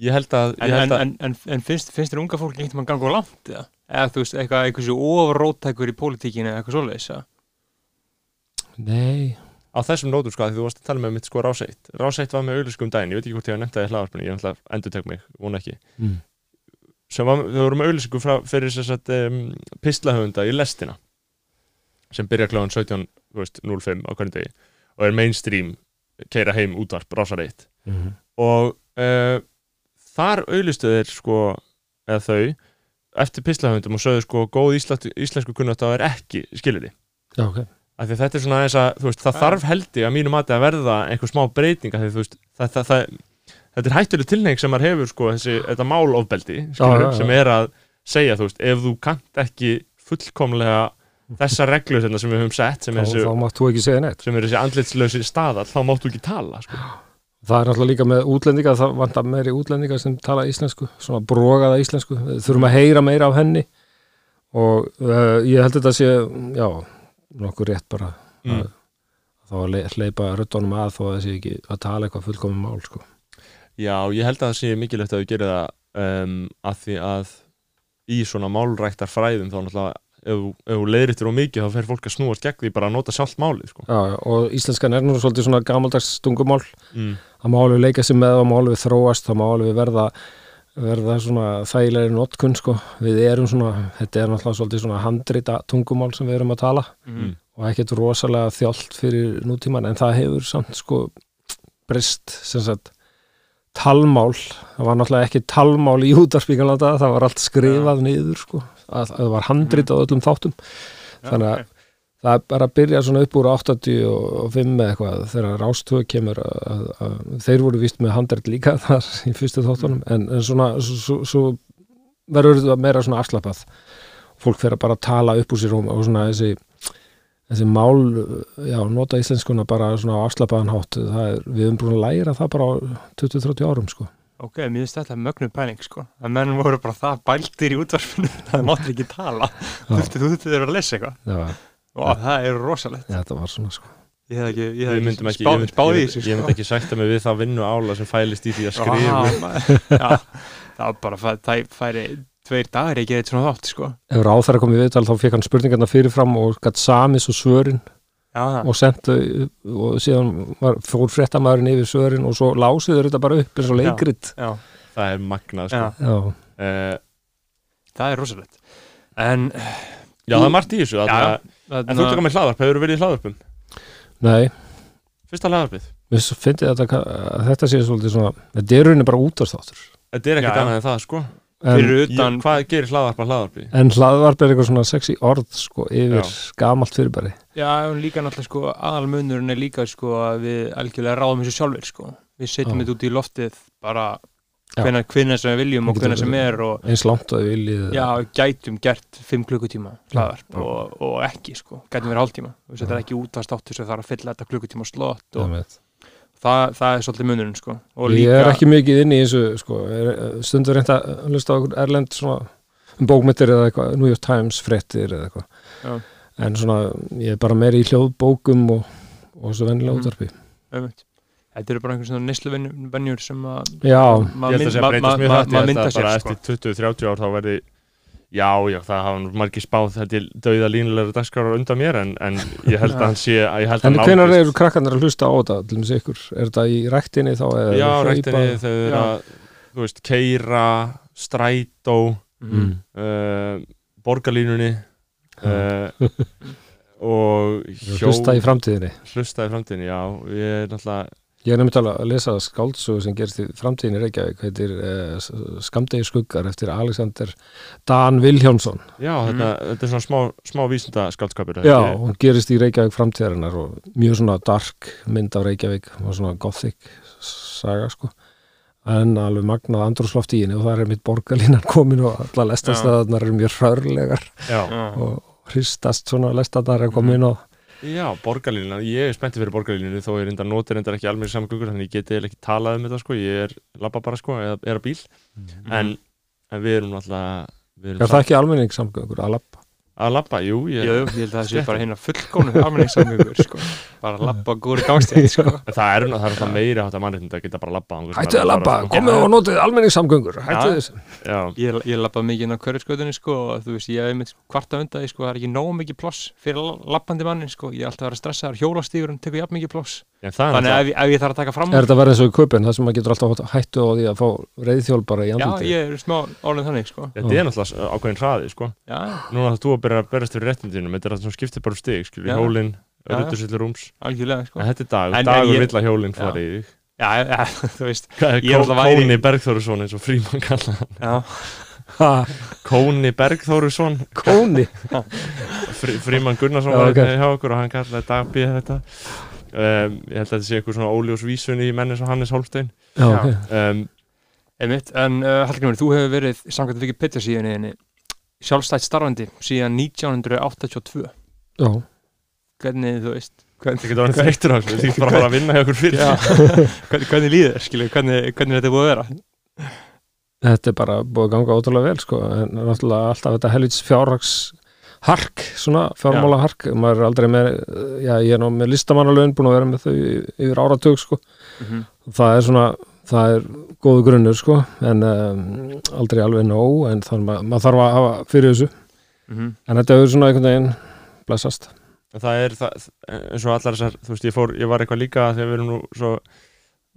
S1: ég held að,
S2: En,
S1: held að
S2: en, en, en finnst, finnst þér unga fólk einhvern veginn ganga á langt eða? Eða þú veist, eitthvað, eitthvað svo ofróttækur í pólitíkinu eða eitthvað svoleiðis eða?
S4: Nei,
S1: á þessum nótum sko, að því þú varst að tala með mitt sko ráseitt ráseitt var með auðlísku um daginn, ég veit ekki hvort ég hafa nefnt það í hlaðarpunni, ég ætla að endur tek mig, vona ekki
S4: mm.
S1: sem var, þau voru með frá, fyrir þess að um, pislahöfunda í lestina sem byrja kláðan 17.05 á hvernig degi og er mainstream keira heim útvarp, rásar eitt
S4: Mm.
S1: og uh, þar auðlýstu þeir sko, eða þau eftir pislahöfundum og sögðu sko góð íslensku, íslensku kunnátt er ekki skilur
S4: Já, ok.
S1: Af því þetta er svona eins að, veist, það þarf held ég að mínu mati að verða einhver smá breyting af því þú veist, það, það, það, þetta er hættuleg tilneying sem maður hefur, sko, þessi, þetta málofbeldi, skilur, sem er að, segja, þú veist, ef þú kannt ekki fullkomlega þessa reglu sem við höfum sett er sem er þessi andlitslösi staðall, þá máttu ekki tala sko.
S4: Það er náttúrulega líka með útlendinga það vantar meiri útlendinga sem tala íslensku svona brogaða íslensku, við þurfum að heyra meira af henni og uh, ég held þetta sé, já nokkuð rétt bara
S1: Mm.
S4: að, þá að le- hleypa röddunum að þó að þessi ekki að tala eitthvað fullkomum mál sko.
S1: Já, ég held að það sé mikilvægt að við gerum það um, að því að í svona málræktar fræðum þá náttúrulega ef, þú- ef þú leiðrittir á mikið þá fer fólk að snúast gegn því bara að nota sjálft málið sko.
S4: já, og íslenskan er nú svolítið svona gamaldags tungumál
S1: mm.
S4: það má alveg leika sig með, það má alveg þróast það má alveg verða verða svona þægilegri notkun sko. við erum svona, þetta er náttúrulega svolítið svona handrita tungumál sem við erum að tala
S2: Mhm.
S4: og ekkert rosalega þjált fyrir nútíman en það hefur samt sko breyst sem sagt talmál, það var náttúrulega ekki talmál í útarspíkanlanda, það var allt skrifað niður sko, að, að það var handrit á öllum þáttum, þannig að það er bara að byrja svona upp úr 85 eða eitthvað þegar rástöð kemur að, að, þeir voru vist með handrit líka þar í fyrstu þáttunum. En, en svona svo, svo, verður þetta meira svona afslappað fólk fer að bara tala upp úr sér og, og svona þessi þessi mál, já, nota íslenskuna bara svona á afslappaðan hátt. Er, við höfum búin að læra það bara á 20-30 árum sko
S2: Ok, mér finnst þetta mögnuð pæling sko. Að menn voru bara það bæltir í útvarfinu það máttir ekki tala. Þú þurfti þeir að lesa eitthvað.
S4: Já,
S2: og það er rosalegt.
S4: Var svona sko.
S2: Ég hef ekki, ég
S1: Ég
S2: hef
S1: myndum ekki,
S2: spá,
S1: ég, mynd,
S2: spáði
S1: ég,
S2: í þessu
S1: ég myndi ekki sætta mig við það vinnu ála sem fælist í því að skrifa.
S2: Já, það var bara fæ- það færi tveir dagar ekki eitt svona þátt sko.
S4: Ef ráð þar að koma í viðtal þá fekk hann spurningarna fyrirfram og gætt samis og svörin
S2: Já,
S4: og sendt þau og síðan var, fór fréttamaðurinn yfir svörin og svo lásiður þetta bara upp eins og
S2: Já.
S4: leikrit.
S2: já,
S1: Það er magnað sko.
S2: já,
S4: já,
S1: uh,
S2: það er rosalegt. En
S1: Já, það er margt í þessu
S2: Já,
S1: þarna- En þú tökum með hlaðvarp, hefur verið í hlaðvarpum?
S4: nei.
S1: Fyrsta
S4: finnum þetta að þetta sé svolítið svona þetta er rauninni bara útvarstáttur
S1: Þetta er ekkert
S2: Já, já.
S1: annað en það sko
S2: Fyrir
S1: ég,
S2: utan
S1: Hvað gerir hlaðvarp að hlaðvarpi?
S4: en hlaðvarp er eitthvað svona sexy orð sko yfir
S1: Já.
S4: gamalt fyrirbæri
S2: Já, en líka náttúrulega sko aðalmunurinn er líka sko að við algjörlega ráðum þessu sjálfur sko Við setjum þetta út í loftið bara
S4: Já.
S2: hvenær, hvenær sem við viljum og
S4: Við getum-
S2: sem er og
S4: eins langt og við viljið
S2: já, gætum gert 5 klukkutíma hlaðvarp og, og ekki sko, gætum verið hálftíma þetta er ekki útastáttur sem þarf að fylla þetta klukkutíma slott og. Það, það er svolítið munurinn sko og
S4: ég er ekki mikið inn í þessu sko, er, stundur reynd að hlusta á okkur erlend svona um bókmyndir eða eitthvað, New York Times fréttir eða eitthvað
S2: Já.
S4: en svona, ég er bara meiri í hljóðbókum og, og svo vennilega útvarpi
S2: Öfugt. Þetta eru bara einhvern svona neysluvenjur sem að maður mynda sér
S1: bara
S2: sko.
S1: eftir 20-30 ár þá verði Já, já, það hafa margir spáð þetta er dauða línulegur dagskrára undan mér en, en ég held að hann sé ég held að
S4: en
S1: nálgist-
S4: eru krakkarnir að hlusta á þetta til þess ykkur, er þetta í ræktinni þá
S1: Já,
S4: hlaupa?
S1: ræktinni þau eru að þú veist, keira, strætó
S4: mm.
S1: uh, borgarlínunni uh, og hjó
S4: hlusta í framtíðinni
S1: hlusta í framtíðinni, já ég er náttúrulega
S4: Ég er alveg að lesa skáldsögu sem gerist í framtíðinni í Reykjavík, heitir uh, Skamdegi skuggar eftir Alexander Dan Vilhjánsson.
S1: já, þetta, þetta er svona smá, smá vísinda skaldskapur
S4: Já, hún gerist í Reykjavík framtíðarinnar og mjög svona dark mynd af Reykjavík og svona gothic saga sko. En alveg magnað andrúsloft í henni og það er mitt borgarlínan komin og alla lestastöðarnar eru mjög hrörlegar
S1: já,
S4: og hristast svona lestarnar er komin og
S1: já borgarlínuna, ég er spenntið fyrir borgarlínu þó ég reyndar notir reyndar ekki alveg saman gluggur þannig ég geti eiginlega ekki talað um þetta sko. Ég er labba bara sko, eða er að bíl. En, en við erum náttúrulega við erum
S4: er það ekki almenningssamgöngur að lappa?
S1: Að labba, jú, ég,
S2: Jú, ég held að það sé bara hérna fullkónu almenningssamgöngur sko. bara að labba góri gangstétt sko.
S1: En það er, það er alltaf meiri hátta mannréttinda að geta bara labba þangað sem
S4: Hættu að lappa,
S1: sko.
S4: komið og notið almenningssamgöngur, hættu.
S2: Já, ég, ég labbaði mikið inn á hverjusgötunni sko, og þú veist, ég hef einmitt kvarta undan því sko, það er ekki nóg mikið ploss fyrir labbandi mannin sko. ég er alltaf að vera stressaður, hjólastígurinn tekur jafn mikið ploss þannig að ef, ég- ef ég þarf að taka fram
S4: Er þetta verið eins og í köpinn, það sem maður getur alltaf hættu á því að fá reyðþjól bara í
S2: já,
S4: andliti?
S2: ég er smá orðin þannig sko.
S1: Þetta er náttúrulega ákveðin hraði, sko
S2: já,
S1: Núna þú að byrja að berast fyrir réttindinum Þetta er það sem skiptir bara um stig, skilur,
S2: Já.
S1: hjólin
S2: Já, já.
S1: Rutusillir rúms
S2: algjörlega sko.
S1: En þetta er dag,
S2: En-
S1: dagur vill að hjólin
S2: Já.
S1: fari í þig
S2: já, já, þú veist alltaf
S1: Kóni Bergþórusson eins og Fríman kalla hann
S2: já,
S4: Ha,
S1: Kóni Bergþórusson
S4: kóni.
S1: Frí, Fríman Gunnarsson
S4: Já,
S1: var okay. hjá okkur og hann kallaði dagbíð þetta um, Ég held að þetta sé eitthvað svona óljós vísun í mennis og Hannes Holstein
S4: Já,
S2: Já.
S4: ok.
S1: um,
S2: einmitt en uh, Hallgrimur, þú hefur verið samkvæmt Wikipedia síðan sjálfstætt starfandi síðan 1982
S4: já,
S2: hvernig þú veist hvernig,
S1: getur orðið þreyttur á þessu, þið getur bara að að vinna hjá okkur fyrir.
S2: Já, hvernig, hvernig líður þér, skilur, hvernig, hvernig er þetta búið að vera?
S4: Þetta er bara búið að ganga ótrúlega vel sko, en náttúrulega alltaf þetta helvits fjárhags hark, svona fjármála hark. Maður er aldrei með, já ég er nú með listamannalögin búin að vera með þau yfir áratug sko,
S2: mm
S4: það er svona það er góðu grunnur sko en um, aldrei alveg nóg en þannig að maður þarf að hafa fyrir þessu.
S2: -hmm.
S4: en þetta hefur svona einhvern veginn blessast.
S1: Það er það, eins og allar þessar þú veist, ég fór, ég var eitthvað líka þegar við erum nú svo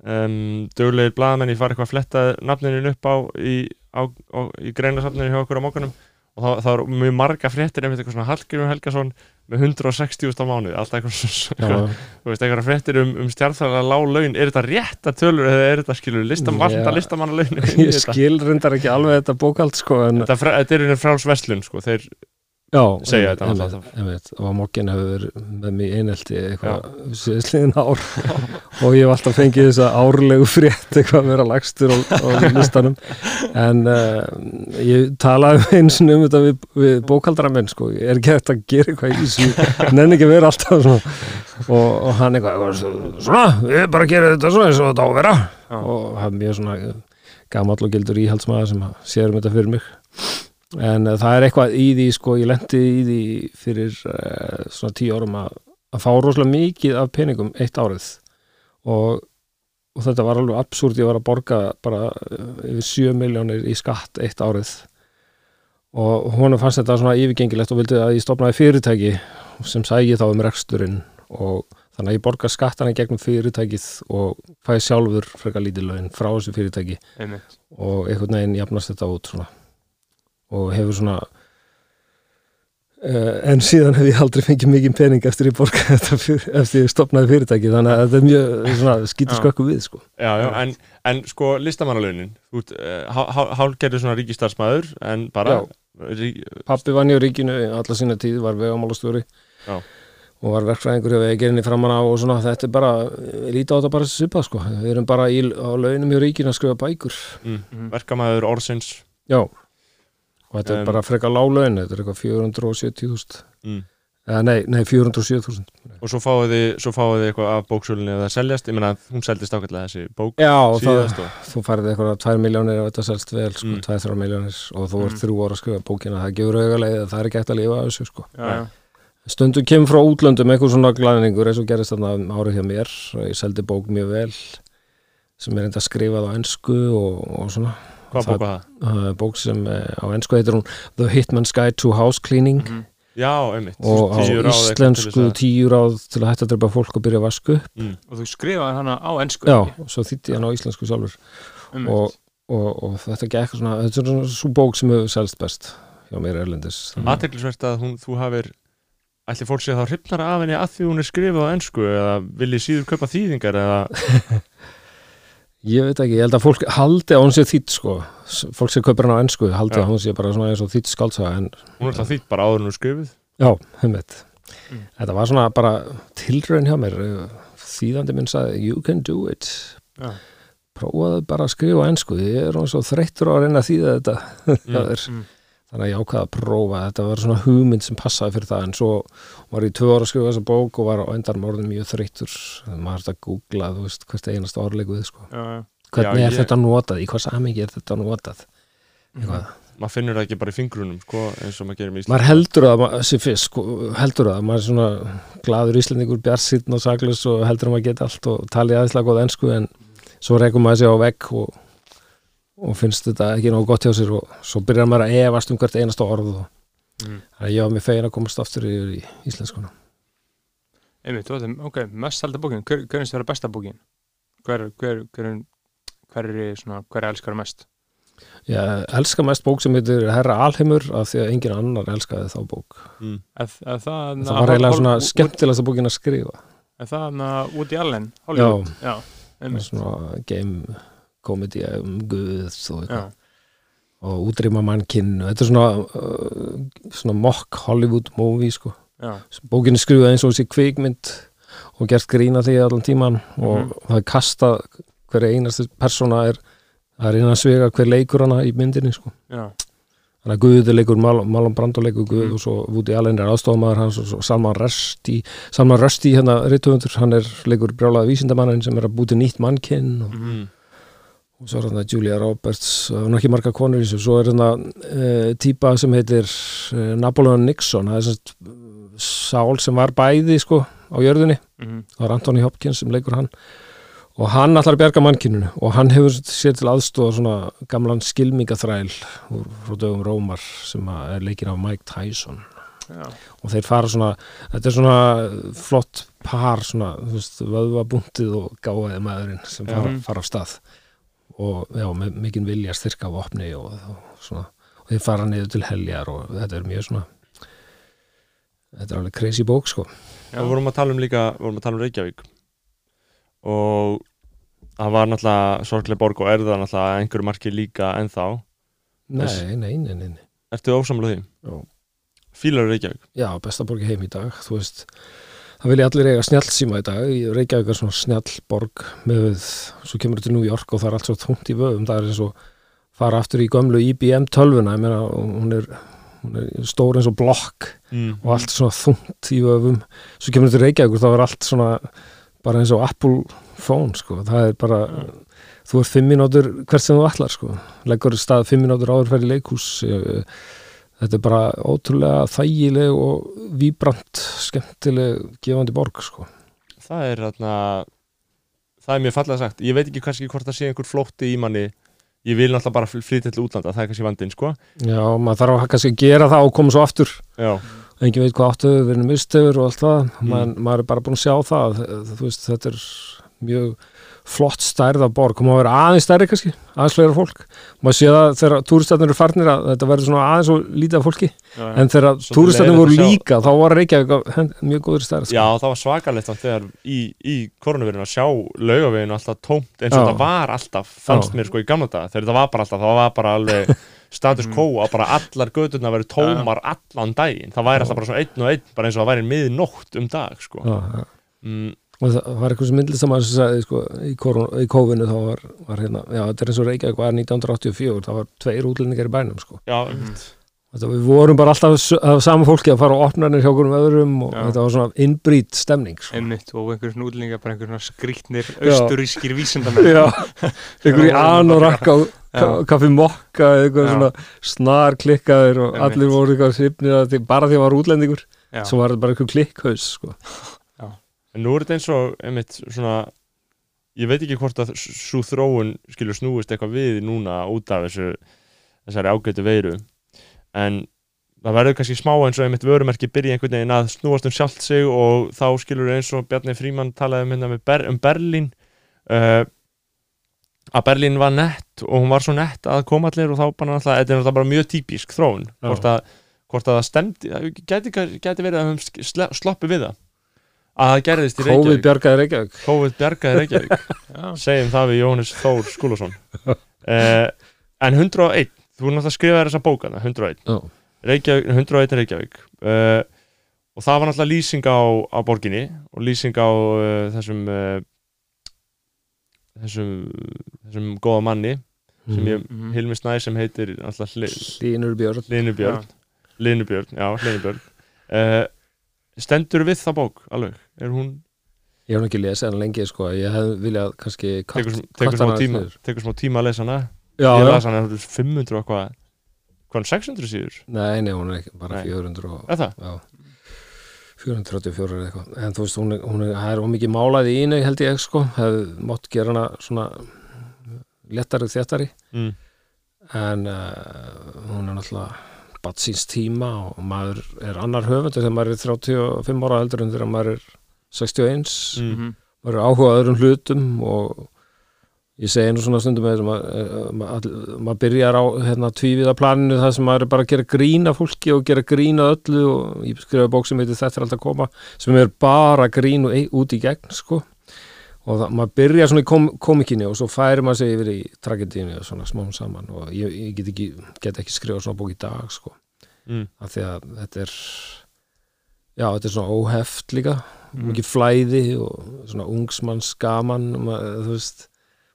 S1: um, döglegir blaðamenn, ég var eitthvað að fletta nafninu upp á í, á, á, í greinasafninu hjá okkur á mókanum og það, það var mjög marga fréttir einmitt eitthvað svona Hallgrímur Helgason með 160.000 á mánuði, alltaf eitthvað svona þú veist, eitthvað fréttir um, um stjartfæðlega lág laun, er þetta rétta tölur eða er þetta skilur listam,
S4: Já.
S1: vanda listamanna laun
S4: ég skil reyndar ekki alveg þetta bókald sko en
S1: þetta, þetta er einu fráls verslun sko, þeir, segja þetta
S4: einmitt,
S1: náttúrulega.
S4: einmitt, og mokkin hefur verið með mig einelti eitthvað síðsliðin ár. Og ég hef alltaf fengið þessa árlegu frétt eitthvað að vera lagstur á, á listanum. En uh, ég talaði eins og um þetta við, við bókaldara menn sko, ég er ekki hægt að gera eitthvað í þessu. Nenni ekki að vera alltaf svona. Og, og hann eitthvað, svona, við bara gera þetta svona eins og þetta á að vera.
S2: Já.
S4: og hann mjög svona gamall og gildur íhaldsmaður sem að sér um þetta fyrir mig en uh, það er eitthvað í því sko, ég lendi í því fyrir uh, svona tíu árum að, að fá rosalega mikið af peningum eitt árið. Og, og þetta var alveg absúrt, ég var að borga bara uh, yfir 7 miljónir í skatt eitt árið. Og hún fannst þetta svona yfirgengilegt og vildi að ég stopnaði fyrirtæki sem sægi þá um reksturinn. Og þannig að ég borga skattana gegnum fyrirtækið og fæ sjálfur frekar lítið laun frá þessu fyrirtæki.
S2: Einmitt.
S4: Og einhvern veginn jafnast þetta út svona. Og hefur svona uh, en síðan hef ég aldrei fengið mikið pening eftir ég borga þetta fyrir, eftir ég stopnaði fyrirtæki þannig að þetta er mjög skýtur
S2: Já.
S4: skökku við sko.
S1: já, já, en, en sko listamannalaunin þú ert uh, hálgerður svona ríkistarsmaður en bara rí,
S4: pappi vann í ríkinu alla sína tíð, var vegamálastjóri.
S1: Já.
S4: og var verkfræðingur hjá vegerinni framan á og svona, þetta er bara lítið á þetta bara svipað sko, við erum bara í, á launum hjá ríkinu að skrifa bækur.
S1: Mm, verkamæður orðsins.
S4: Já, og þetta
S1: Um,
S4: er bara frekar lág laun þetta er eitthvað 470.000
S1: mm.
S4: nei, nei 407.000
S1: og svo fáið þið, svo fáið þið eitthvað af bóksölunni eða seljast, ég meina hún seldist ákveðlega þessi bók
S4: já, og það,
S1: og
S4: þú færið eitthvað 2 miljónir ef þetta selst vel, sko,
S1: Mm.
S4: 2-3 miljónir og þú ert
S2: Mm.
S4: þrjú ára að skrifa bókina það gefur auðvitað að það er ekki hægt að lifa þessu sko.
S2: já, já.
S4: stundum kemur frá útlöndum eitthvað svona glæningur eins og gerist þarna um árið hjá mér ég seldi bók mjög vel sem er enda skrifað á ensku og, og svona
S1: hvað
S4: Það-
S1: bók var það?
S4: Það bók sem eh, á ensku heitir hún The Hitman's Guide to House Cleaning
S2: Mhm.
S1: Já, einmitt
S4: og á íslensku
S1: þess að-
S4: tíu ráð til að hætta að drepa fólk og byrja að vasku
S1: mm.
S2: og þú skrifaði hana á ennsku
S4: já, og svo þýtti ég hann á íslensku sjálfur og, og, og þetta gekk svona þetta er svona svo bók sem hefur selst best hjá mér erlendis
S2: Mm.
S1: Athyglisvert að hún, þú hafir ætli fólk sé þá hrifnara af henni að því hún er skrifað á ennsku eða vilji síður kaupa þýðingar eða
S4: ég veit ekki, ég held að fólk haldi að hún sé þýtt sko, fólk sem kaupir hann á ensku haldi
S1: Já.
S4: að hún sé bara svona eins og þýtt skaldsaga en
S1: hún er það þýtt bara áður en hún skrifuð
S4: já, heimitt
S2: Mm.
S4: þetta var svona bara tilraun hjá mér þýðandi minn sagði, you can do it
S2: Já.
S4: prófaðu bara að skrifa á ensku ég er hún svo þreyttur á að reyna að þýða þetta
S1: Mm.
S4: það er
S2: Mm.
S4: Þannig að ég ákvaða að prófa. Þetta var svona hugmynd sem passaði fyrir það. En svo var ég tvö ára að skrifa þessa bók og var á endan orðin mjög þreyttur. Maður þetta að googla, þú veist, hvert einasta orðleiku við sko, hvernig
S1: Já,
S4: er
S1: ég-
S4: þetta notað? Í hvað samingi er þetta notað? Eitthvað,
S1: maður finnur það ekki bara í fingrunum sko, eins og maður gerir með
S4: maður heldur að maður sko, heldur að maður er svona glaður íslendingur, bjarsýtn og saklus og heldur að maður geta allt og talið aðeinslega góð ensku en svo rekum maður sig á vegg og, og finnst þetta ekki nógu gott hjá sér og svo byrjar maður að efast um hvert einasta orð og
S2: Mm.
S4: þannig að ég var mér fegin að komast aftur yfir í íslenskuna.
S2: Einmitt, ok, mest selda bókin. Hver, hver er besta bókin? Hver, hver, hver, hver er svona, hver elskar mest?
S4: Ég elska mest bók sem heitir Herra Alheimur af því að engin annar elskaði þá bók.
S1: Mm.
S2: Eð, eð það,
S4: það var eiginlega svona skemmtilegasta bókin að skrifa.
S2: Er það na, Woody Allen,
S4: Já,
S2: Hollywood já,
S4: svona game komedi um guð og, og útrýma mannkinn og þetta er svona uh, svona mock Hollywood movie sko.
S2: já,
S4: bókin er skrifað eins og þessi kvikmynd og gert grína því allan tíman og
S2: Mhm.
S4: það er kastað hverja einasti persóna er það er innan svega hver leikur hana í myndinni sko.
S2: já,
S4: þannig að Guði leikur Mal- Marlon Brando leikur Guð
S2: Mhm.
S4: og svo Woody Allen er aðstofamaður hans og svo Salman Rushdie Salman Rushdie hérna reytufundur, hann er leikur brjálaða vísindamannin sem er að búti nýtt mannkinn og,
S1: mm.
S4: Og svo er hérna Julia Roberts hann er ekki marga konur í þessu. Svo er hérna uh, típa sem heitir uh, Napoleon Nixon. Það er svona sál sem var bæði sko á jörðinni.
S2: Mhm.
S4: það var Anthony Hopkins sem leikur hann. Og hann ætlar að bjarga mannkyninu. Og hann hefur sér til aðstofa svona gamlan skilmingaþræl frá dögum Rómar sem er leikin af Mike Tyson.
S2: Já.
S4: og þeir fara svona þetta er svona flott par svona, vöðvabúntið og gáðið maðurinn sem fara,
S2: Já.
S4: fara af stað og já, með mikinn vilja styrka á opni og, og svona og þeir fara niður til heljar og þetta er mjög svona þetta er alveg crazy bók sko
S2: Já.
S1: og vorum að tala um líka vorum að tala um Reykjavík og það var náttúrulega sorglega borg og er það náttúrulega einhverju marki líka ennþá
S4: nei,
S1: Þess-
S4: nei, nei, nei, nei.
S1: Ertu ósamlega því?
S4: Já.
S1: Fílar Reykjavík?
S4: já, besta borg heim í dag þú veist, það vilja allir eiga snjallsíma í dag, Í Reykjavík er svona snjallborg með við, svo kemur þetta til New York og það er allt svo þungt í vöðum, það er eins og fara aftur í gömlu IBM tölvuna ég meina, hún er, hún er stór eins og blokk
S1: Mm.
S4: og allt svona þungt í vöfum svo kemur þetta til Reykjavík og það var allt svona bara eins og Apple phone sko. það er bara, þú ert fimm mínútur hvert sem þú allar sko. leggur í stað fimm mínútur áður fyrir leikhús Ég- þetta er bara ótrúlega þægileg og víbrant skemmtileg gefandi borg sko.
S1: Það er þarna það er mjög fallega sagt. Ég veit ekki kannski hvort það sé einhver flótti í manni. Ég vil náttúrulega bara fl- flytja til útlanda það er kannski vandinn sko.
S4: Já, maður þarf að kannski gera það og koma svo aftur.
S1: Já,
S4: engin veit hvað áttu við erum mistöfur og allt það.
S1: Mm.
S4: Man, maður er bara búin að sjá það. Þú veist, þetta er mjög flott stærða borg, koma að vera aðeins stærri kannski, aðeins fleira fólk. Maður sé það þegar túristatnir eru farnir að þetta verður svona aðeins og lítið af fólki.
S2: Já,
S4: en þegar
S1: leiðilegt
S4: voru
S1: að
S4: líka þá var Reykjavík mjög góður stærð sko.
S1: já, það var svakalegt þannig þegar í, í koronavirinu að sjá laugaveginu alltaf tómt eins og það var alltaf fannst
S4: Já.
S1: mér sko í gamla daga. Þegar það var bara alltaf, það var bara alveg status quo að bara allar gödurna verið tómar allan daginn, það væri alltaf bara einn og einn bara eins og það væri miðnótt um dag sko.
S4: Já, já.
S1: mm,
S4: og það var eitthvað sem myndlistamæður sem sagði sko, í, í kófinu þá var, var hérna, já þetta er eins og Reykjavík var 1984 það var tveir útlendingar í bænum sko.
S1: já,
S2: Mhm.
S4: Þetta, við vorum bara alltaf s- af sama fólki að fara á opnarnir hjá okkur um öðrum og
S2: Já.
S4: þetta var svona innbrýt stemning sko.
S2: einmitt og einhverjum snúðlingar bara einhverjum svona skrýtnir
S4: Já.
S2: austurískir vísindamenn
S4: Já, einhver í og
S2: Já.
S4: ka- kaffi mokka eða eitthvað
S2: Já.
S4: svona snar klikkaðir og
S2: Einmitt.
S4: allir voru eitthvað því, bara því að var útlendingur svo var þetta bara eitthvað klikkhaus sko.
S1: En nú er þetta eins og, einmitt, svona, ég veit ekki hvort að svo þróun skilur snúist eitthvað við núna út af þessu, þessari ágætu veiru. En það verður kannski smá eins og einmitt vörumerki byrja einhvern veginn að snúast um sjálft sig og þá skilur eins og Bjarni Fríman talaði um, hérna Ber um Berlín, uh, að Berlín var nett og hún var svo nett að koma allir og þá bara náttúrulega, þetta er náttúrulega bara mjög típisk þróun, hvort að, hvort að það stemdi, gæti, gæti verið að sle- sloppið við það að það gerðist í
S4: COVID
S1: Reykjavík.
S4: bjargaði Reykjavík.
S1: COVID bjargaði Reykjavík.
S2: Já.
S1: segjum það við Jóhannes Þór Skúlason. Uh, en 101 þú er náttúrulega að skrifa þessa bókana 101
S4: Já.
S1: Reykjavík, 101 er Reykjavík. Uh, og það var náttúrulega lýsing á, á borginni og lýsing á uh, þessum uh, þessum þessum góða manni sem ég,
S2: Mhm.
S1: Hilmi Snæ sem heitir náttúrulega Hli-
S4: Línur Björn.
S1: Linubjörn Linubjörn, já, Linubjörn uh, stendur við það bók alveg, er hún
S4: Ég hef ekki lesið hann lengi sko. Ég hef viljað kannski cut-
S1: tekur, smá tíma, tíma að lesa hana.
S4: Já,
S1: ég las hana 500 og eitthvað hvað 600 síður,
S4: Nei, nei, hún er ekki bara
S1: Nei.
S4: 400 og,
S1: er það?
S4: já, 434 eða eitthvað. En þú veist, hún er, hún er, það er ómikið málað í einu held ég sko, hefði mátt gera hana svona lettari þéttari.
S1: Mm.
S4: en uh, hún er náttúrulega batt síns tíma og maður er annar höfundur þegar maður er 35 ára eldur en þegar maður er 61
S1: Mm.
S2: Mhm.
S4: maður er áhugað öðrum hlutum og ég segi nú svona stundum þessum að eh, maður mað byrjar á hérna, tvíviða planinu það sem maður er bara að gera grína fólki og gera grína öllu og ég skrifa bók sem heitir Þetta er alltaf að koma sem er bara grín út í gegn sko og það, maður byrjar svona í kom, komikinni og svo færi maður sig yfir í tragedíinu og svona smám saman og ég, ég get, ekki, get ekki skrifa svona bók í dag sko
S1: Mm.
S4: af því að þetta er já, þetta er svona óheft líka
S2: Mhm.
S4: mikið flæði og svona ungsmanns gaman maður, þú veist,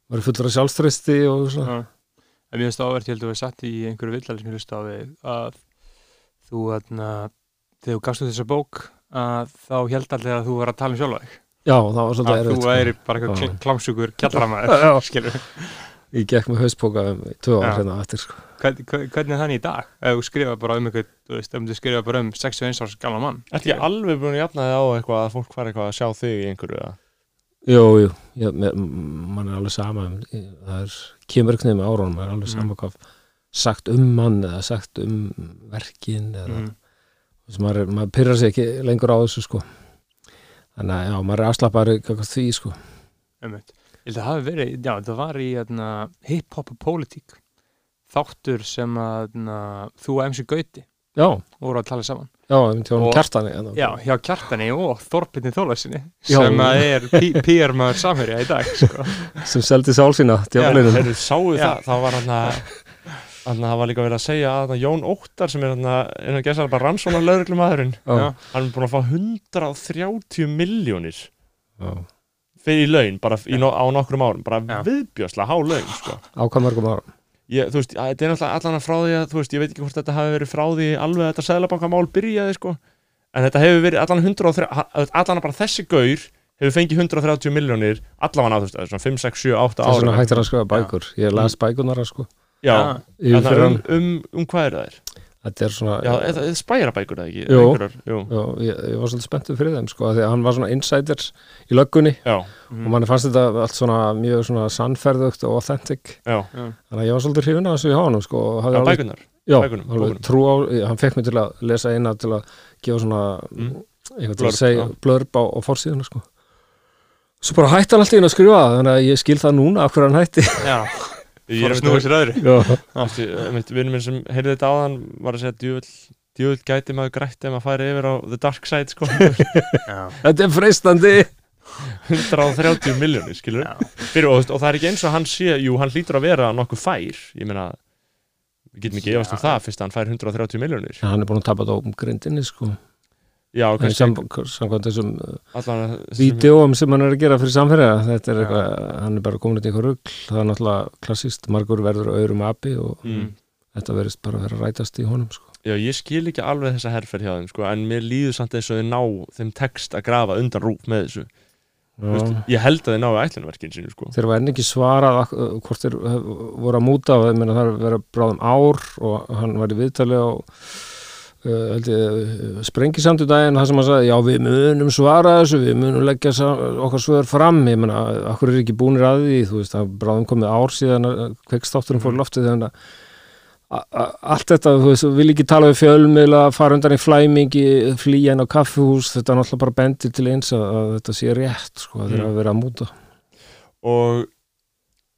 S4: maður er fullur af sjálfströsti og svona
S2: Já. En mér finnst áverð, ég held að hefði sagt í einhverju villali sem ég hlusta á þig að þú, þarna, þegar þú gafst út þessa bók að þá held allir að þú var að tala um sjálfa þig
S4: já, það var svolítið
S2: að þú
S4: erfitt sko.
S2: væri bara eitthvað
S4: Já.
S2: kl- klámsjúkur kjallaramæður,
S4: Já.
S2: skilur
S4: ég gekk með hauspoka um tvö ár
S2: Já.
S4: hérna eftir sko.
S2: Hvern, hvern- hvernig er þannig í dag ef þú skrifa bara um eitthvað, þú veist, ef þú skrifa bara um 61 árs gamla mann
S1: Ertu ekki alveg búin að jafna þig á eitthvað að fólk fara eitthvað að sjá þig í einhverju eða?
S4: jú, jú, mér, mann er alveg sama um, það er, kemur ekki nefnir með árunum maður er alveg
S2: Mm.
S4: sama hvað sagt um mann eða sagt um verkin eða
S2: mm.
S4: maður, er- maður pyrrar sig ekki lengur á þessu sko þannig að já, maður er afslappar því sko
S2: Einmitt. Held að það hafi verið, já, það var í hérna, hip-hop og pólitík þáttur sem að na, þú og MC Gauti
S4: já,
S2: voru að tala saman
S4: já,
S2: Og-
S4: kjartani hérna.
S2: Já, hjá Kjartani og Þorpinni Þólasinni sem að er PR maður samherja í dag sko.
S4: sem seldi sál sína djálinum
S1: Heyrðu, sáu
S2: Já.
S1: það, það var hann að það var líka verið að segja að Jón Óttar sem er að, hann að gesa bara rannsóna lögreglumæðurinn,
S2: Já.
S1: hann er búin að fá 130 miljónir. Fyrir í laun, bara í, no, á nokkrum árum bara
S2: Já.
S1: viðbjörslega há laun sko.
S4: á hvað mörgum ára
S1: ég, þú veist, þetta er náttúrulega allan að frá því að þú veist, ég veit ekki hvort þetta hafi verið frá því alveg að þetta sæðlabankamál byrjaði sko. en þetta hefur verið allan 130 allan bara þessi gaur hefur fengið 130 miljónir allavega á þú veist, svona 5, 6, 7, 8
S4: það er svona
S1: árum
S4: hægt að skrifa bækur ég las bækunar sko
S1: já,
S4: fyrir
S1: um, um, um hvað er það er?
S4: Þetta er svona
S1: Já, eða, eða spærabækur eða ekki?
S4: Jú.
S1: Jú.
S4: Já, ég, ég var svolítið spenntur fyrir þeim sko, því að hann var svona insider í löggunni
S1: Já,
S2: Mm.
S4: og manni fannst þetta allt svona mjög svona sannferðugt og authentic
S1: já,
S4: þannig að ég var svolítið hrifin að þessu hjá honum sko,
S1: já,
S4: alveg,
S1: bækunar
S4: já,
S1: bækunum,
S4: alveg trú á, hann fekk mig til að lesa eina til að gefa svona
S1: Mm.
S4: eitthvað til að segja blörb á, á forsíðuna sko. svo bara hætti hann alltaf inn að skrifa þannig að ég skil það núna af hverju hann hætti
S2: Já,
S1: Ég er
S2: að snúa sér öðru.
S4: Já,
S1: Mitt vinnur minn sem heyrði þetta áðan var að segja djúvill djúvill gæti maður grætt ef maður færi yfir á the dark side sko.
S2: Já,
S4: þetta er freistandi.
S1: 130 miljónir skilur Fyrir, og, og það er ekki eins og hann sé jú, hann hlýtur að vera nokkuð fær. Ég meina, við getum ekki efast um það fyrst að hann fær 130 miljónir
S4: hann er búin að tapa þetta á um grindinni sko.
S1: Já,
S4: samkvæmt þessum uh,
S1: að sem-
S4: hann er að gera fyrir samfæriða þetta er eitthvað, hann er bara komin í eitthvað rugl það er náttúrulega klassist, margur verður öðrum api og
S1: mm.
S4: þetta verðist bara að vera rætast í honum sko.
S1: Já, ég skil ekki alveg þessa herferð hjá þeim sko, en mér líður samt eins og þau ná þeim text að grafa undan rúf með þessu
S4: Já.
S1: Ég held að þau náu ætlunverkin sínu sko.
S4: þeir var enn ekki svarað uh, hvort þeir uh, voru að múta og það er að vera bráðum ár og hann var í viðtali á uh, ég, uh, sprengisamtu daginn það sem hann sagði, já við munum svara þessu við munum leggja okkar svör fram. Ég meina, akkur er ekki búnir að því? Þú veist, það er bráðum komið ár síðan kveikstátturinn fór loftið þannig að allt þetta, þú veist, vil ekki tala við fjölmiðla, fara undan í flæmingi flýja inn á kaffihús, þetta er náttúrulega bara bendir til eins að, að þetta sé rétt sko, að þeir
S1: Mm.
S4: að vera að múta.
S1: Og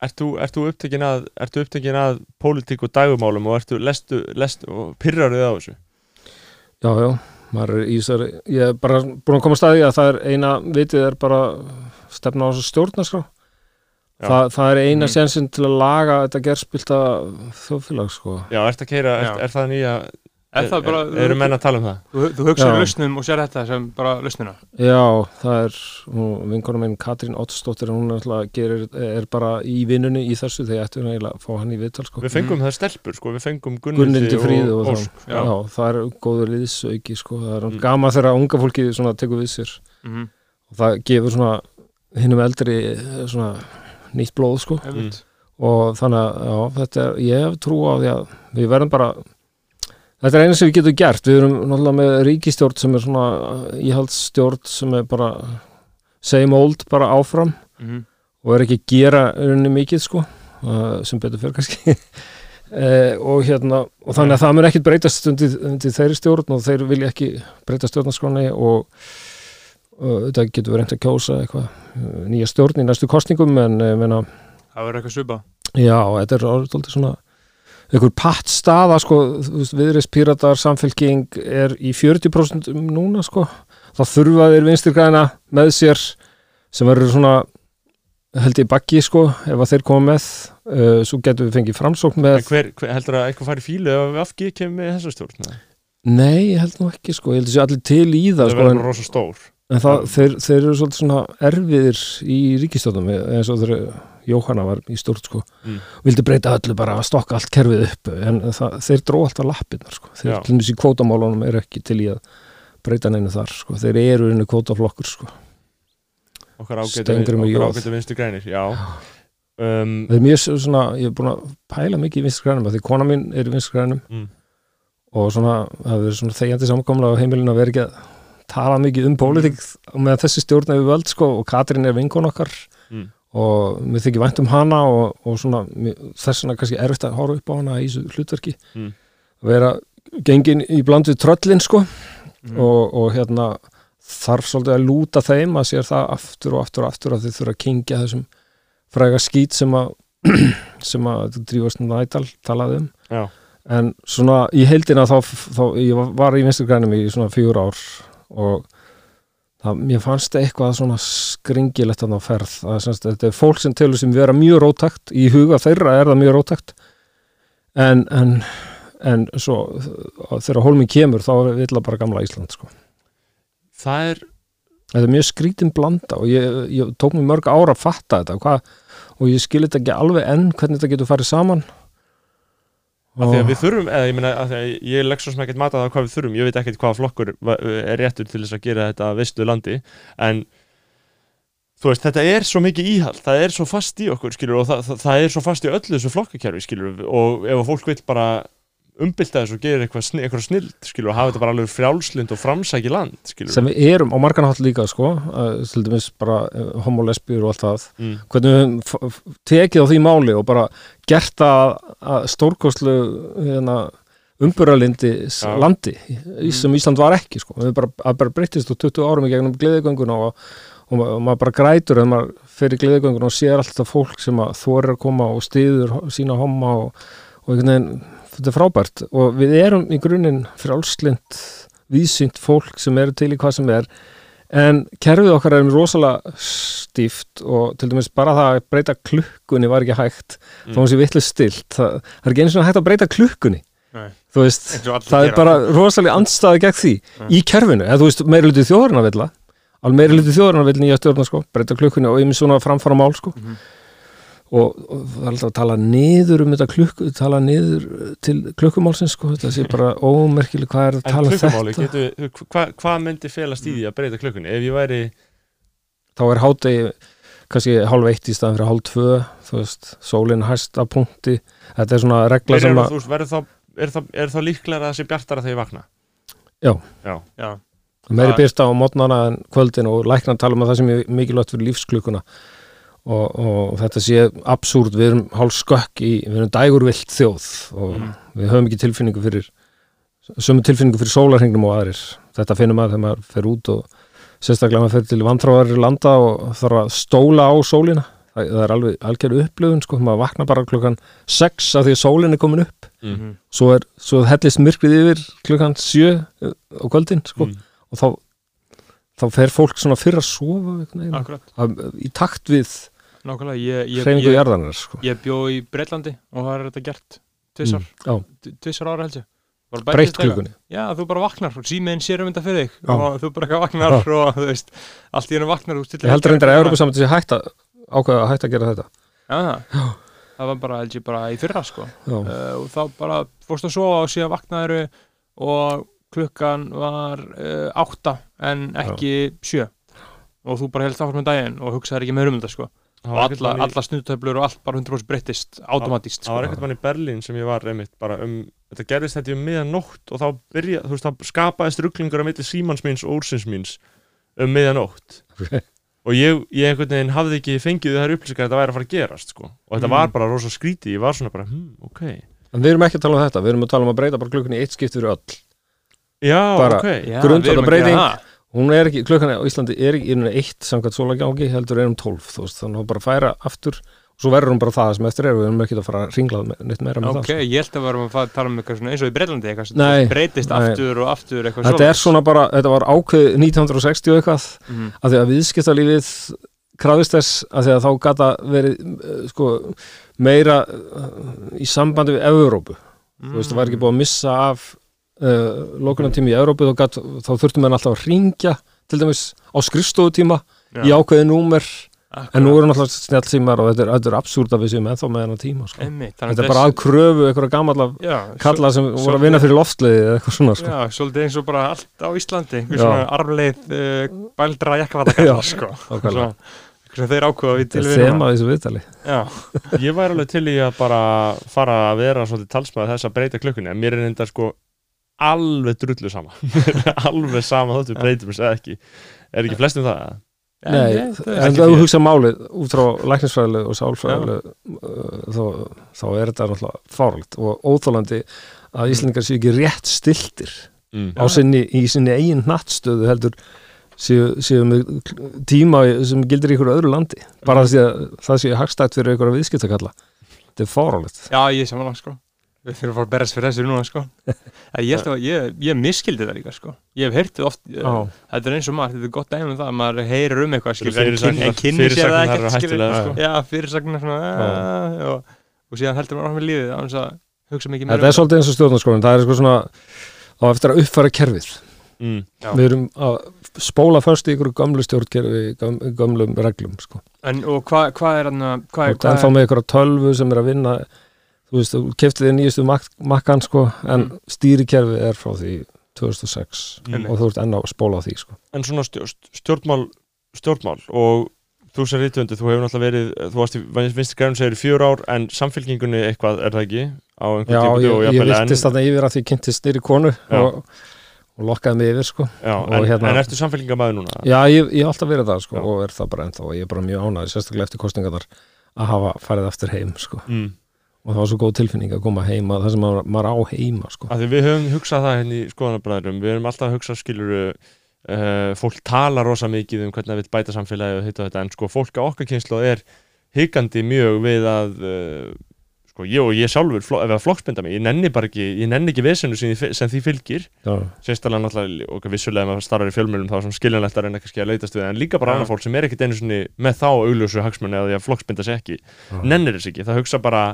S1: ert þú, ert þú upptekin að ertu upptekin að pólitík og dagumálum og ertu lestu, lestu og pyrrar þið á þessu
S4: Já, já, maður er í þessari ég er bara búin að koma að staði að það er eina vitið er bara stefna á þessu stjórnarskrá. Þa, það er eina
S2: Mhm.
S4: sensin til að laga þetta gerspilta þjóðfélag sko.
S1: Já, að keira, er, er það nýja
S2: Er bara,
S1: er, eru menn að tala um það?
S2: þú, þú hugsaður
S4: Já.
S2: lausnum og sér þetta sem bara lausnuna
S4: Já, það er vinkonum minn Katrín Ottsdóttir hún er, gerir, er bara í vinnunni í þessu þegar ég ætti að fá hann í viðtal sko.
S1: Við fengum það stelpur, sko, við fengum
S4: Gunnildi Fríðu
S1: og
S4: og,
S1: Ósk
S4: það, já. það er góður liðsauki sko. það er
S1: Mm.
S4: gama þegar unga fólki svona, tekur við sér
S2: mm
S4: og það gefur svona hinnum eldri eh, svona nýtt blóð sko. og þannig að já, þetta er, ég hef trú á því að við verðum bara þetta er eina sem við getum gert. Við erum náttúrulega með ríkistjórn sem er svona íhaldsstjórn sem er bara same old bara áfram.
S2: Mhm.
S4: og er ekki að gera unni mikið sko. Uh, sem betur fyrir kannski. Uh, og hérna og þannig að það mun ekkit breytast undir, undir þeirri stjórn og þeir vilja ekki breyta stjórnarskráni og uh, þetta getur verið reynd að kjósa eitthvað nýja stjórn í næstu kostningum en menna
S2: Það verður eitthvað svipa
S4: Já, þetta er orðið svona einhver patt staða sko, þú veist, viðreist píratar samfélking er í 40% núna sko, þá þurfa þeir vinstirgræna með sér sem verður svona held ég bakki sko, ef að þeir koma með. Uh, svo getum við fengið framsókn með.
S1: Hver, hver heldur að eitthvað fari fílu ef við afgið kemur með þessa stjórn? Nei,
S4: ég held nú ekki sko, ég held sé allir til í það
S1: Það
S4: sko,
S1: verður rosa stór.
S4: en það, þeir, þeir eru svolítið svona erfiðir í ríkistjóðum eins og þeir, Jóhanna var í stort sko.
S1: Mm.
S4: vildi breyta öllu bara að stokka allt kerfið upp. En það, þeir dró alltaf lappirnar sko. þeir dæmis í kvótamálunum eru ekki til í að breyta neinu þar sko. þeir eru einu kvótaflokkur sko.
S1: okkar ágætu vinstri grænir já. Um,
S4: það er mjög svona, ég er búin að pæla mikið í vinstgrænum því kona mín er í vinstgrænum
S1: mm,
S4: og svona, það verið svona þegjandi samkomlega á heimilinu að vera ekki að tala mikið um pólitík með þessi stjórn yfir völd sko, og Katrín er vinkon okkar.
S1: Mm,
S4: og mér þykir vænt um hana og, og svona, þess vegna kannski erfitt að horfa upp á hana í þessu hlutverki
S1: Mm.
S4: að vera gengin í bland við tröllin sko
S2: Mm.
S4: og, og hérna þarf svolítið að lúta þeim að sér það aftur og aftur og aftur að þið þurfa að kingja þessum fræga skít sem að sem að drífast nætal talaði um
S1: já,
S4: en svona í heildina þá, þá ég var í vinstri grænum í svona fjögur ár og það, mér fannst eitthvað svona skringilegt að það ferð að semst, þetta er fólk sem telur sem vera mjög rótakt í huga þeirra er það mjög rótakt en, en, en svo þegar hólminn kemur þá er vilja bara gamla Ísland sko.
S1: það er
S4: þetta er mjög skrítin blanda og ég, ég tók mér mörg ára að fatta þetta. Hvað, og ég skil þetta ekki alveg enn hvernig þetta getur farið saman
S1: af því að við þurfum, eða ég að ég legg svo sem ekkert matað á hvað við þurfum. Ég veit ekkert hvað flokkur er réttur til þess að gera þetta veistu landi. En þú veist, þetta er svo mikið íhald. Það er svo fast í okkur, skilur og það, það, það er svo fast í öllu þessu flokkakerfi, skilur og ef fólk vil bara umbylta þessu og gera eitthvað, sni, eitthvað snild, skilur og hafa þetta bara alveg frjálslind og framsæki land, skilur
S4: sem við erum á margan hátt líka sko, til dæmis bara uh, homolesbjur og allt það
S1: mm,
S4: hvernig við tekið á því máli og bara gert það að stórkostlu hérna, umburalindi
S1: Já.
S4: landi í, sem Ísland var ekki sko. við bara, bara breytist á 20 árum í gegnum gleðigönguna og, og, ma- og maður bara grætur en maður fyrir gleðigönguna og sér allt þetta fólk sem að þorir að koma og stiður sína homma og, og einhvern veginn þetta er frábært. Og við erum í grunninn frjálslind vísýnt fólk sem eru til í hvað sem er. En kerfið okkar er rosalega stíft og til dæmis bara það að breyta klukkunni var ekki hægt.
S1: Mm.
S4: þá hún sé vitlega stilt það, það er ekki einu svona hægt að breyta klukkunni.
S2: Nei.
S4: þú veist,
S2: Eins og
S4: það er bara rosalega andstaði gegn því í kerfinu, eða þú veist, þjóðarinn að vilja alveg þjóðarinn að vilja nýja stjórna sko, breyta klukkunni og yfir svona framfara mál sko.
S2: Mhm.
S4: og, og það er alltaf að tala niður um þetta klukku, tala niður til klukkumálsins sko, þetta sé bara ómerkileg hvað er að
S1: en
S4: tala um
S1: klukkumáli,
S4: þetta
S1: getur, hva, hvað myndi felast í því að breyta klukkunni, ef ég væri
S4: þá er hádegi kannski hálf eitt í staðan fyrir hálf tvö þú veist, sólinn hæst að punkti þetta er svona regla
S1: Byrjar,
S4: sem
S1: þú
S4: að
S1: þá, er, þá, er þá líklega að það sé bjartara þegar ég vakna
S4: Já.
S1: Já.
S2: Já.
S4: meiri
S2: Það-
S4: byrsta á mótnana en kvöldin og læknar tala um að það sem er mikilvægt fyrir lífsklukkuna og, og þetta sé absúrt, við erum hálf skökk í, við erum dægurvilt þjóð og
S2: Mm.
S4: við höfum ekki tilfinningu fyrir sömu tilfinningu fyrir sólarhengnum og aðrir þetta finnum maður þegar maður fer út og sérstaklega maður fer til vantráðar landa og þarf að stóla á sólina það, það er alveg algjör upplöfun sko, maður vaknar bara klukkan 6 af því að sólin er komin upp
S1: Mm.
S4: svo, er, svo hellist myrkrið yfir klukkan 7 á kvöldin sko,
S1: Mm.
S4: og þá þá fer fólk svona fyrir að sofa að, í takt við
S2: nákvæmlega ég, ég,
S4: hreyfingu
S2: ég,
S4: jarðanar sko.
S2: ég bjó í Breitlandi og það er þetta gert tvissar,
S4: Mm, já,
S2: tvissar ára Bara
S4: breytt klukkunni.
S2: Já, þú bara vaknar og símiðin sér um þetta fyrir þig
S4: Já.
S2: og þú bara eitthvað vaknar og þú veist, allt í hennu vaknar
S4: ég heldur reyndar að Európa saman hægt að ákveða að hægt að gera þetta.
S2: Já, það var bara, held ég, bara í fyrra sko.
S4: Já,
S2: uh, og þá bara fórst að sofa og síðan vaknaður og klukkan var uh, átta en ekki sjö. Og þú bara helst áfram með daginn og hugsaði ekki meður um þetta sko.
S1: Það
S2: og alla,
S1: í-
S2: alla snutöflur og allt bara 100% breyttist automatist
S1: það var
S2: sko.
S1: ekkert mann í Berlín sem ég var einmitt bara um, þetta gerðist þetta um miðan nótt og þá byrja, þú veist, þá skapaðist rugglingur á milli símans míns og úrsins míns um miðan nótt og ég, ég einhvern veginn hafði ekki fengið þær upplýsingar að þetta væri að fara að gerast sko. og þetta
S2: Mm.
S1: var bara rosa skríti, ég var svona bara hm, ok,
S4: en við erum ekki að tala um þetta. Við erum að tala um að breyta bara klukkunni í eitt skipt fyrir öll
S1: já,
S4: Bara-
S1: ok
S2: Já,
S4: grundvallar
S2: við erum að gera
S4: breyting.
S2: það.
S4: hún er ekki, klukkan á Íslandi er ekki innan eitt samkvæmt sólagangi, heldur er um tólf þú veist, þannig að bara færa aftur og svo verður hún bara það sem eftir er, við erum ekki að fara að ringla neitt meira með
S2: Ok,
S4: það sko.
S2: ég held að við varum að tala um eitthvað svona eins og í Breitlandi eitthvað sem breytist
S4: nei.
S2: aftur og aftur eitthvað
S4: þetta er svona bara, þetta var ákveð 1960 og eitthvað
S2: mm
S4: að því að viðskiptalífið krafðist þess að því að þá gata verið uh, sko, meira uh, í sambandi við Evrópu þú veist, það var ekki búið að missa af uh, lokunartími í Evrópu þá, gat, þá þurftum við alltaf að ringja til dæmis á skrifstofutíma í ákveði númer. En nú eru náttúrulega snjallsímar og þetta er, þetta er absúrt að við séum ennþá með hennar tíma sko.
S2: Einmitt,
S4: þetta er bara að kröfu einhverja gamalla
S2: já,
S4: kalla sem voru að vinna fyrir loftleiði eða eitthvað svona sko.
S2: Já, svolítið eins og bara allt á Íslandi arfleið uh, bældra jakkavatakalla
S4: Já,
S2: sko. Svona, sem þeir ákveða við til
S4: þetta
S2: vinna
S4: þema þessu viðtali.
S2: Já,
S1: Ég væri alveg til í að bara fara að vera svolítið talsmaður þess að breyta klukkunni en mér er enda sko alveg drullu sama. Alveg sama þóttu breytum þess eða ekki. Er ekki flestum það? eða?
S4: Nei,
S2: En, það
S4: þú hugsa málið út frá læknisfræðilegu og sálfræðilegu uh, þá, þá er þetta náttúrulega fáralt og óþólandi að Íslandingar séu ekki rétt stiltir
S1: Mm.
S4: á sinni, í sinni eigin nattstöðu heldur séu, séu með tíma sem gildir í ykkur öðru landi. Bara því að það séu hagstætt fyrir ykkur að viðskiptakalla. Þetta er fáralegt
S2: Já, ég er samanlega sko Við þurfum að fara að berast fyrir þessu núna sko Ég, ég, ég miskildi það líka sko Ég hef heyrtið oft
S4: Já.
S2: Þetta er eins og margt, þetta er gott dæmi um það að maður heyrir um eitthvað skilur, en en kynni sér það ekkert skilur,
S1: hættulegar, sko.
S2: Já, fyrirsagnar svona "Ah", og, og síðan heldur maður áfram með lífið að hugsa mikið
S4: þetta er svolítið eins og stjórnarskólinn það er sko svona á eftir að uppfæra kerfið
S1: Mm.
S4: Við erum að spóla först í ykkur gömlu stjórnkerfi göm, gömlum reglum sko.
S2: En og hvað hva er hann að hvað, er- hvað
S4: ennþá með ykkur tölvu sem er að vinna þú veist, þú keftið þér nýjustu mak makkan sko, en
S2: Mm.
S4: stýrikerfi er frá því 2006
S1: Mm.
S4: og þú ert enn að spóla á því sko.
S1: En svona stjórn, stjórnmál stjórnmál og þú sem rítundi, þú hefur náttúrulega verið þú varst í vinstri græfum segir fjör ár en samfélkingunni eitthvað er það ekki á
S4: Já,
S1: einhvern tímpúti
S4: ég,
S1: og
S4: ég
S1: jafnvel
S4: viltist þarna yfir að því kynntist nýri konu
S1: Já.
S4: og, og lokkaði mig yfir sko.
S1: Já, en,
S4: hérna-
S1: en ertu samfélkingamæður núna?
S4: Já, ég, ég hef alltaf verið það sko,
S1: Já.
S4: og er það bara ennþá og ég er bara mjög ánægð, sérstaklega eftir kostningarnar að hafa farið aftur heim sko.
S1: Mm.
S4: Og það var svo góð tilfinning að koma heima það sem maður, maður á heima sko.
S1: Við höfum hugsað það hérna í skoðanabræðurum við höfum alltaf að hugsa skiluru uh, fólk tala rosa mikið um hvernig það vil bæta samfélagi og hitt og þetta en sko fólk á okkar kynslu er hikandi mjög við að uh, sko ég og ég sjálfur fló, ef að flokksbynda mig, ég nenni bara ekki ég nenni ekki vesenu sem, sem því fylgir. Sérstaklega náttúrulega og vissulega ef maður starfar í fjölmjölum þá svona skiljanlegt að reyna kannski að leitast við en líka bara annað fólk sem er ekkit einu með þá augljósu hagsmunni að því að flokksbynda sig ekki nennir þess ekki, það hugsa bara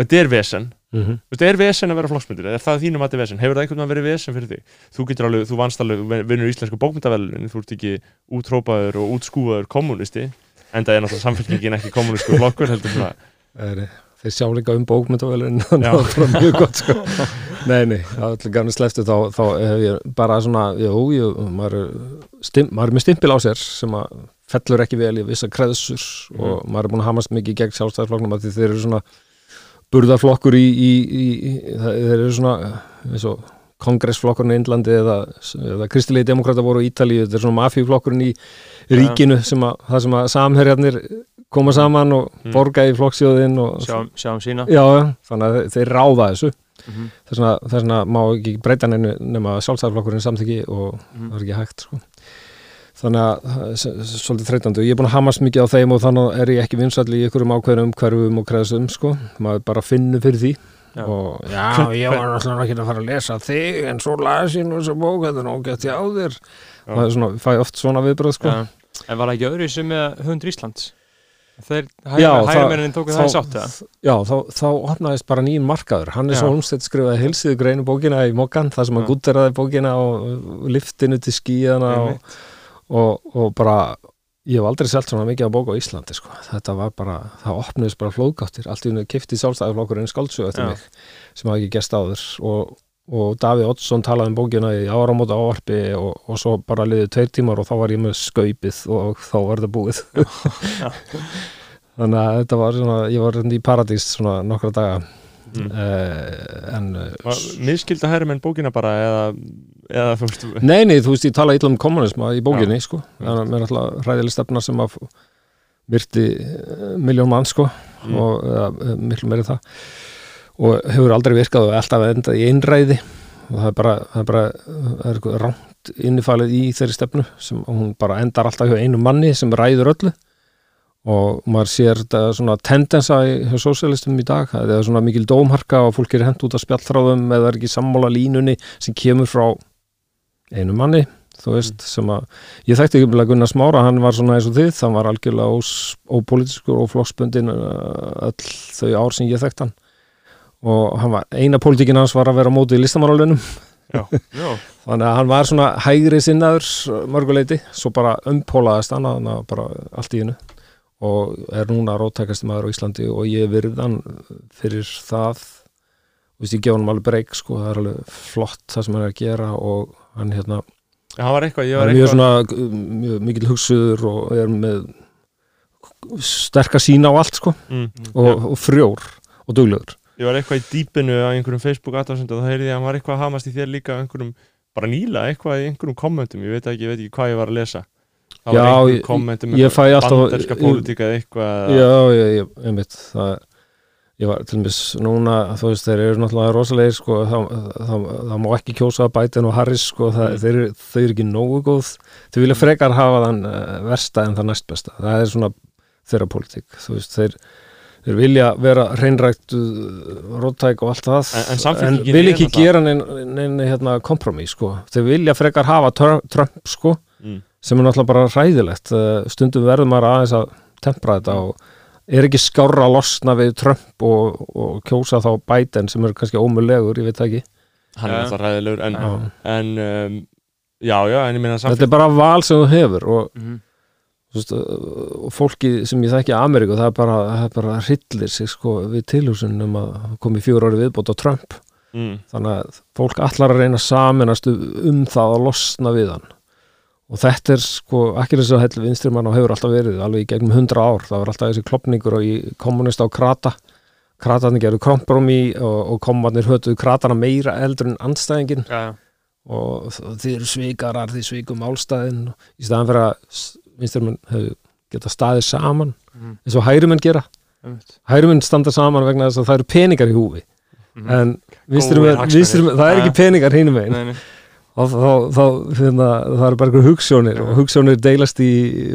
S1: þetta er vesen
S4: Mhm.
S1: Þú veist, er vesen að vera flokksmyndir? Er það þínum að þetta er vesen? Hefur það einhvern veginn verið vesen fyrir þig? Þú getur alveg, þú vannst alveg, þú vinnur íslensku bókmyndavelunin, þú ert ekki útrópaður og útskúfaður kommunisti, en það er náttúrulega samfélkingin ekki kommunísku flokkur,
S4: þeir sjá líka um að það er mjög gott sko. nei, nei, það er allir gafni sleftu þá, þá hef ég bara svona jú, jú, maður, stim, maður er með stimpil á sér sem að fellur ekki vel í vissa kreðsur og maður er búin að hamast mikið gegn sjálfstæðarflokknum að því þeir eru svona burðarflokkur í, í, í, þeir eru svona eins og kongressflokkurinn í Indlandi eða, eða kristilegi demokrata voru í Ítalíu þetta er svona mafíuflokkurinn í ríkinu sem að, það sem að samherjarnir koma saman og
S1: Mm.
S4: borga í flokksjóðin og
S2: sjáum, sjáum sína
S4: já, þannig að þeir ráða þessu þess vegna, þess vegna má ekki breyta neinu nema sjálfstæðarflokkurinn samþyggi og
S2: Mhm.
S4: það er ekki hægt sko. Þannig að það er s- svolítið þreytandi og ég er búin að hamast mikið á þeim og þannig er ég ekki vinsall í einhverjum ákveðnum hverfum og kreðsum sko. maður bara finnur fyrir því
S2: Já.
S4: og já, ég var náttúrulega ekki að fara að lesa þig en svo las ég nú þessa bók þetta er nógætt hjá þér
S1: Já.
S4: maður svona, fæ oft svona viðbröð sko.
S2: Já. En var það ekki öðru sem með hundur Íslands? Þeir
S4: Já,
S2: hægmennin tóku það í sátt eða?
S4: Já, þá, þá opnaðist bara nýjum markaður Hannes. Holmstedt skrifaði heilsíðu greinu bókina í Mokkan, það sem að gutteraði bókina og liftinu til skíðana og. Og, og bara ég hef aldrei selt svona mikið á bók á Íslandi sko. þetta var bara, það opnuðist bara flóðgáttir. Allt í hennu kifti sjálfstæðarflokkurinn skáldsög eftir mig, sem hafa ekki gest áður. Og, og Davíð Oddsson talaði um bókina í áramóta ávarpi og, og svo bara liðið tveir tímar og þá var ég með skaupið og þá var þetta búið. Þannig að þetta var svona, ég var í paradís svona nokkra daga
S1: Mm.
S4: uh, en uh,
S1: miskilda hæri menn bókina bara eða, eða þú veist,
S4: Nei, nei, þú veist, ég tala illa um kommunisma í bókinni, sko. Það er alltaf hræðileg stefna sem að myrti miljón mann, sko,
S1: Mm.
S4: og eða, eh, miklu meiri það. Og hefur aldrei virkað og alltaf endað í einræði og það er bara, það er bara, það er eitthvað rámt innifalið í þeirri stefnu sem hún bara endar alltaf hjá einu manni sem ræður öllu og maður sér þetta svona tendensa í hjá sósialistum í dag, það er svona mikil dómharka og fólk er hent út af spjallþráðum eða er ekki sammála línunni sem kemur frá einu manni þú veist, sem að, ég þekkti ekki umlega Gunnar Smára, hann var svona eins og þið hann var algjörlega ópolítiskur og flokksbundin uh, öll þau ár sem ég þekkt hann. Og hann var, eina pólitíkin hans var að vera á móti listamannalunum
S2: Já,
S4: þannig að hann var svona hægri sinnaður mörguleiti, svo bara umpólaðist hann þarna bara allt í hennu og er núna róttækasti maður á Íslandi og ég virð hann fyrir það. Og ég gef hann alveg breyk sko, það er alveg flott það sem hann er að gera og hann hérna
S1: hann var eitthvað, ég var
S4: er mjög
S1: eitthvað
S4: svona mjög mikil hugsuður og er með sterka sína á allt sko
S1: mm,
S4: og, og frjór og duglegur.
S1: Ég var eitthvað í dýpinu á einhverjum Facebook aðtáðsund og þá heyrði ég að hann var eitthvað að hamast í þér líka einhverjum, bara nýla eitthvað í einhverjum kommentum, ég veit ekki, ég veit ekki hvað ég var að lesa það
S4: Já,
S1: var einhverjum
S4: ég-
S1: kommentum
S4: alltaf-
S1: banderska pólitíka eða eitthvað
S4: Já, ég, ég, einmitt það, ég var til dæmis núna þú veist, þeir eru náttúrulega rosalegir sko, það, það, það má ekki kjósa Biden og Harris sko, það,
S1: Mm.
S4: þeir, þau eru ekki nógu góð. Þau vilja frekar hafa þann uh, versta en það næst besta, það er svona þeirra politík, þú veist, þeir þeir vilja vera hreinrækt róttæk og allt það
S1: En- en Samfylkingin
S4: vil ekki gera neinn nein, hérna, kompromiss sko. þeir vilja frekar hafa Tr- Trump sko,
S1: mm,
S4: sem er náttúrulega bara hræðilegt. Eh, stundum verður maður aðeins að tempra þetta og er ekki skárra að losna við Trump og, og kjósa þá Biden sem er kannski ómulegur, ég veit það ekki.
S1: Hann er alltaf ræðilegur en,
S4: Já.
S1: en um, já, já, en ég meina
S4: þetta
S1: samfélag
S4: er bara val sem þú hefur og,
S2: Mhm.
S4: þú veist, uh, og fólki sem ég þekki í Ameríku, það er bara, það er bara hryllir sig sko við tilhúsin um að komi fjóru ári viðbót á Trump.
S1: Mm,
S4: þannig að fólk allar að reyna að saminast um það að losna við hann og þetta er sko að hell vinstrimann og hefur alltaf verið alveg í gegnum hundra ár, það var alltaf þessi klopningur og í kommunista á krata kratarnir gerðu kompromi og, og komarnir hötuðu kratana meira eldur en anstæðingin
S2: já.
S4: og þið eru svikarar, þið svikum álstæðin í staðan fyrir að vinstrimann hefur geta staðið saman
S2: Mhm.
S4: eins og hærumenn gera
S2: Einmitt.
S4: hærumenn standa saman vegna þess að það eru peningar í húfi
S2: Mhm.
S4: en
S2: hagsmunir.
S4: vinstrimenn, það er ekki peningar
S2: Nei, nei.
S4: Og þá, þá hérna, það eru bara einhver hugssjónir og hugssjónir deilast í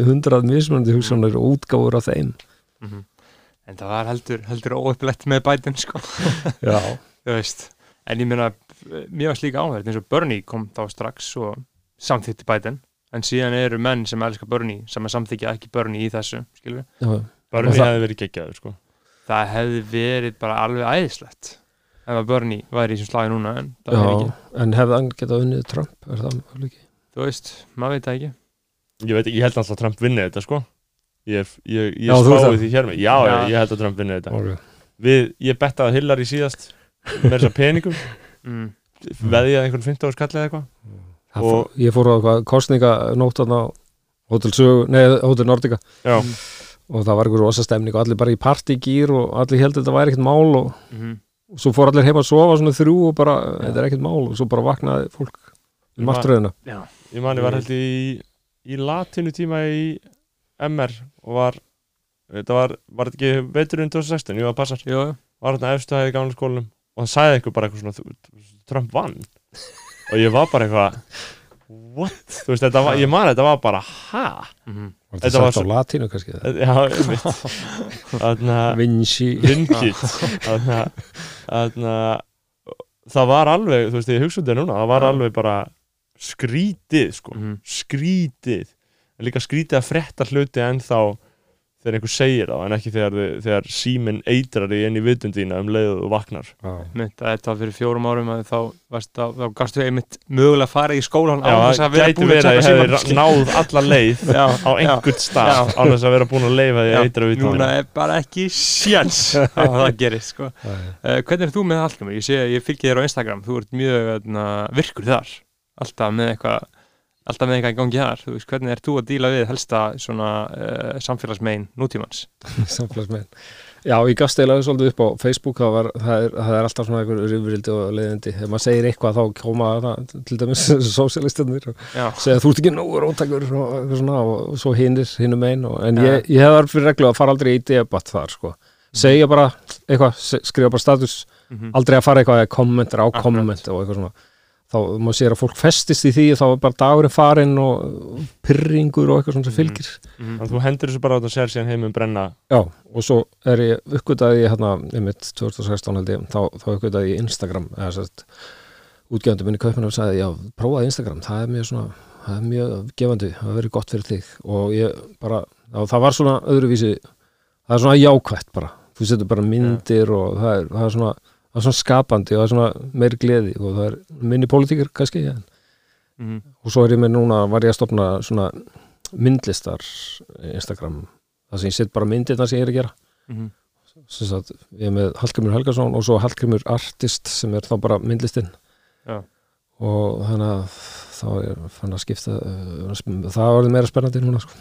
S4: hundrað mismunandi hugssjónir og útgáfur af þeim.
S2: Mhm. En það var heldur, heldur óöflegt með Biden sko.
S4: Já,
S2: þú veist, en ég meina mér var slíka áhverð, eins og Bernie kom þá strax og samþýtti Biden en síðan eru menn sem elska Bernie sem að samþykja ekki Bernie í þessu skilur við,
S1: Bernie hefði verið geggjaður sko.
S2: það hefði verið bara alveg æðislegt ef að Bernie væri í þessum slagi núna en það er
S4: já
S2: ekki,
S4: en hefði hann getað unnið Trump er það alveg ekki
S2: þú veist, maður veit það ekki
S1: ég veit ekki, ég held alltaf að Trump vinni þetta sko. ég, er- ég, ég
S4: Já, þú ert
S1: spái
S4: það.
S1: því hér með já, já, ég held að Trump vinni þetta
S4: okay.
S1: við, ég bettaði Hillary síðast með þessa peningum
S2: mm.
S1: veðjaði einhvern 15 árs kallið eða eitthvað
S4: og
S1: Og-
S4: ég fór á eitthvað kostninganótt á Hotel Sögu, nei, Hotel Nordica
S1: já,
S4: og það var einhver rosa stemning og allir bara í partygýr og allir heldur þetta væri ekkert mál og,
S2: Mm.
S4: Og svo fór allir heim að sofa svona þrjú og bara, þetta er ekkert mál. Og svo bara vaknaði fólk um
S1: Ma-
S4: martröðina
S2: Já,
S1: ég var held í í latinu tíma í MR og var þetta var, var þetta ekki veiturinn 2016 ég var að passa,
S2: já,
S1: var þetta efstu hæði í gamla skólanum og það sagði eitthvað bara eitthvað svona "Þú- Trump vann. Og ég var bara eitthvað what, þú veist, þetta var, ég man þetta var bara ha,
S2: mm.
S4: Var
S1: Þetta
S4: sagt á
S1: svo-
S4: latínu kannski
S1: já, einmitt.
S4: Vinci.
S1: Að það var alveg, þú veist, ég hugsa um þetta núna það var
S2: Já.
S1: alveg bara skrítið sko,
S2: Mm.
S1: skrítið. En líka skrítið að frétta hluti ennþá þegar einhver segir það en ekki þegar, þegar síminn eitrar í inn í vitundína um leiðu og vaknar
S2: Mynd, þetta var fyrir fjórum árum að þá, varst, þá, þá gastu einmitt mögulega að fara í skólan án þess
S1: það
S2: að vera búin að skilur.
S1: náð alla leið
S2: Já,
S1: á einhvern stað á þess að vera búin að leifa því að eitra
S2: núna
S1: vitundína
S2: er bara ekki sjans að það gerist sko. uh, hvernig er þú með Hallgrimur? Ég sé að ég fylgi þér á Instagram þú ert mjög uh, virkur þar alltaf með eitthvað alltaf með eitthvað í gangi þar. Þú veist, hvernig er þú að díla við helsta svona uh, samfélagsmein nútímans?
S4: Samfélagsmein Já, ég gafst eiginlega svolítið upp á Facebook það, var, það, er, það er alltaf svona einhver rifrildi og leiðindi, ef maður segir eitthvað þá koma það, til dæmis sósialistarnir og segja þú ert ekki nógu róttakur og, eitthvað svona, og svo hinnir hinnum einn og, en
S2: Já.
S4: ég, ég hef þar fyrir reglu að fara aldrei í debatt þar sko. segja bara eitthvað, skrifa bara status
S2: mhm,
S4: aldrei að fara eitthvað að kommentar á komment og eitthvað svona þá maður sér að fólk festist í því þá er bara dagurinn farinn og pyrringur og eitthvað svona sem
S2: Mhm.
S4: fylgir.
S2: Mhm.
S1: Þannig að þú hendur þessu bara á þetta og sér síðan heimum brenna.
S4: Já, og svo er ég uppgötaði ég hérna, einmitt 2016 held ég, þá, þá uppgötaði ég Instagram, útgefandi minni kaupinu og sagði, já, prófaði Instagram það er mjög svona, það er mjög gefandi það verið gott fyrir þig. Og ég bara, já, það var svona öðruvísi það er svona jákvætt bara, þú setur bara myndir og það er, það er svona það er svona skapandi og það er svona meiri gleði og það er minni pólitíkir kannski en,
S2: Mhm.
S4: og svo er ég með núna, var ég að stopna svona myndlistar Instagram, það sem ég set bara myndirna sem ég er að gera
S2: Mhm.
S4: sem sagt, ég er með Hallgrimur Helgason og svo Hallgrimur Artist sem er þá bara myndlistinn
S2: Já.
S4: og þannig að þá er fann að skipta uh, það var meira spennandi núna sko.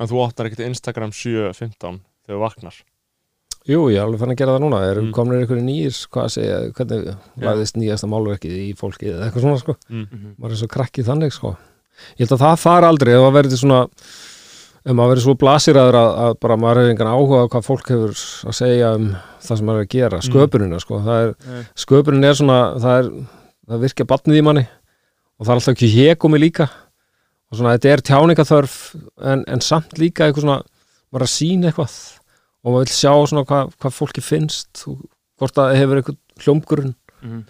S1: En þú opnar ekkert Instagram 7.15 þegar þú vaknar
S4: Jú, ég er alveg fann að gera það núna er
S1: Mm.
S4: komin einhverju nýjir, hvað að segja hvernig
S1: Já.
S4: lagðist nýjasta málverkið í fólki eða eitthvað svona sko,
S1: mm.
S2: Mhm.
S4: maður er svo krakkið þannig sko ég held að það fara aldrei ef það verður svona ef maður verður svo blasiraður að, að bara maður hefur engan áhuga á hvað fólk hefur að segja um það sem maður er að gera,
S1: Mm.
S4: sköpunina sko, það er
S2: Nei.
S4: sköpunin er svona það, er, það virkja batnið í manni og það er alltaf ekki hegumi líka og svona þetta er tjáningaþörf en, en samt líka eitthvað svona að og maður vil sjá svona hvað, hvað fólki finnst og hvort það hefur eitthvað hljómgrunn
S2: Mhm.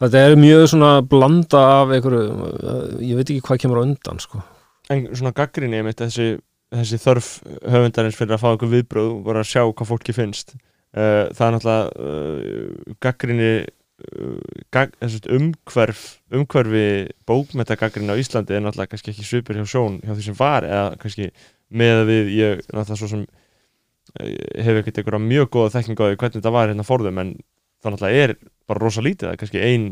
S4: þetta er mjög svona blanda af einhverju, ég veit ekki hvað kemur á undan sko.
S1: En svona gaggrinni einmitt þessi, þessi þörf höfundarins fyrir að fá einhver viðbröð og bara að sjá hvað fólki finnst uh, það er náttúrulega uh, gaggrinni uh, gag, umhverf umhverfi bókmetagaggrinni á Íslandi er náttúrulega kannski ekki svipur hjá sjón hjá því sem var eða kannski með að við ég náttúrulega svo sem uh, hef ekkert einhverja mjög góða þekking á því hvernig þetta var hérna fórðum en það náttúrulega er bara rosa lítið það er kannski ein,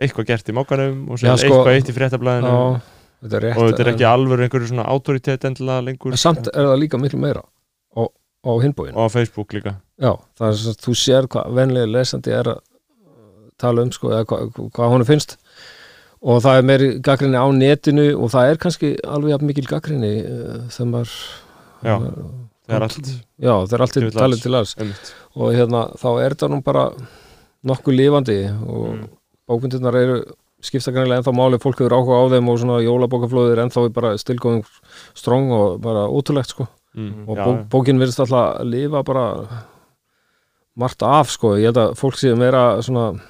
S1: eitthvað gert í mókanum og svo
S4: sko-
S1: eitthvað eitt í fréttablaðinu. og þetta er ekki
S4: en-
S1: alveg einhverju svona autoritet endilega lengur.
S4: en samt er það líka miklu meira og á hinbóin
S1: og á Facebook líka.
S4: Já, það er svo að þú sér hvað venlega lesandi er að tala um sko, eða hvað, hvað honum finnst. Og það er meiri gaggrinni á netinu og það er kannski alveg mikil gaggrinni uh, þegar maður
S1: það er allt
S4: já, það er alltaf
S1: Til
S4: talið til alls. og hérna, þá er þetta nú bara nokkuð lifandi og
S2: Mm.
S4: bókmyndirnar eru skipta kannilega ennþá máli, fólk hefur áhuga á þeim og svona jólabókaflóðir ennþá er bara stilgóðum strong og bara ótrúlegt sko.
S1: Mm.
S4: og
S1: já,
S4: bók, bókin virðist alltaf að lifa bara margt af sko, ég held að fólk sé meira svona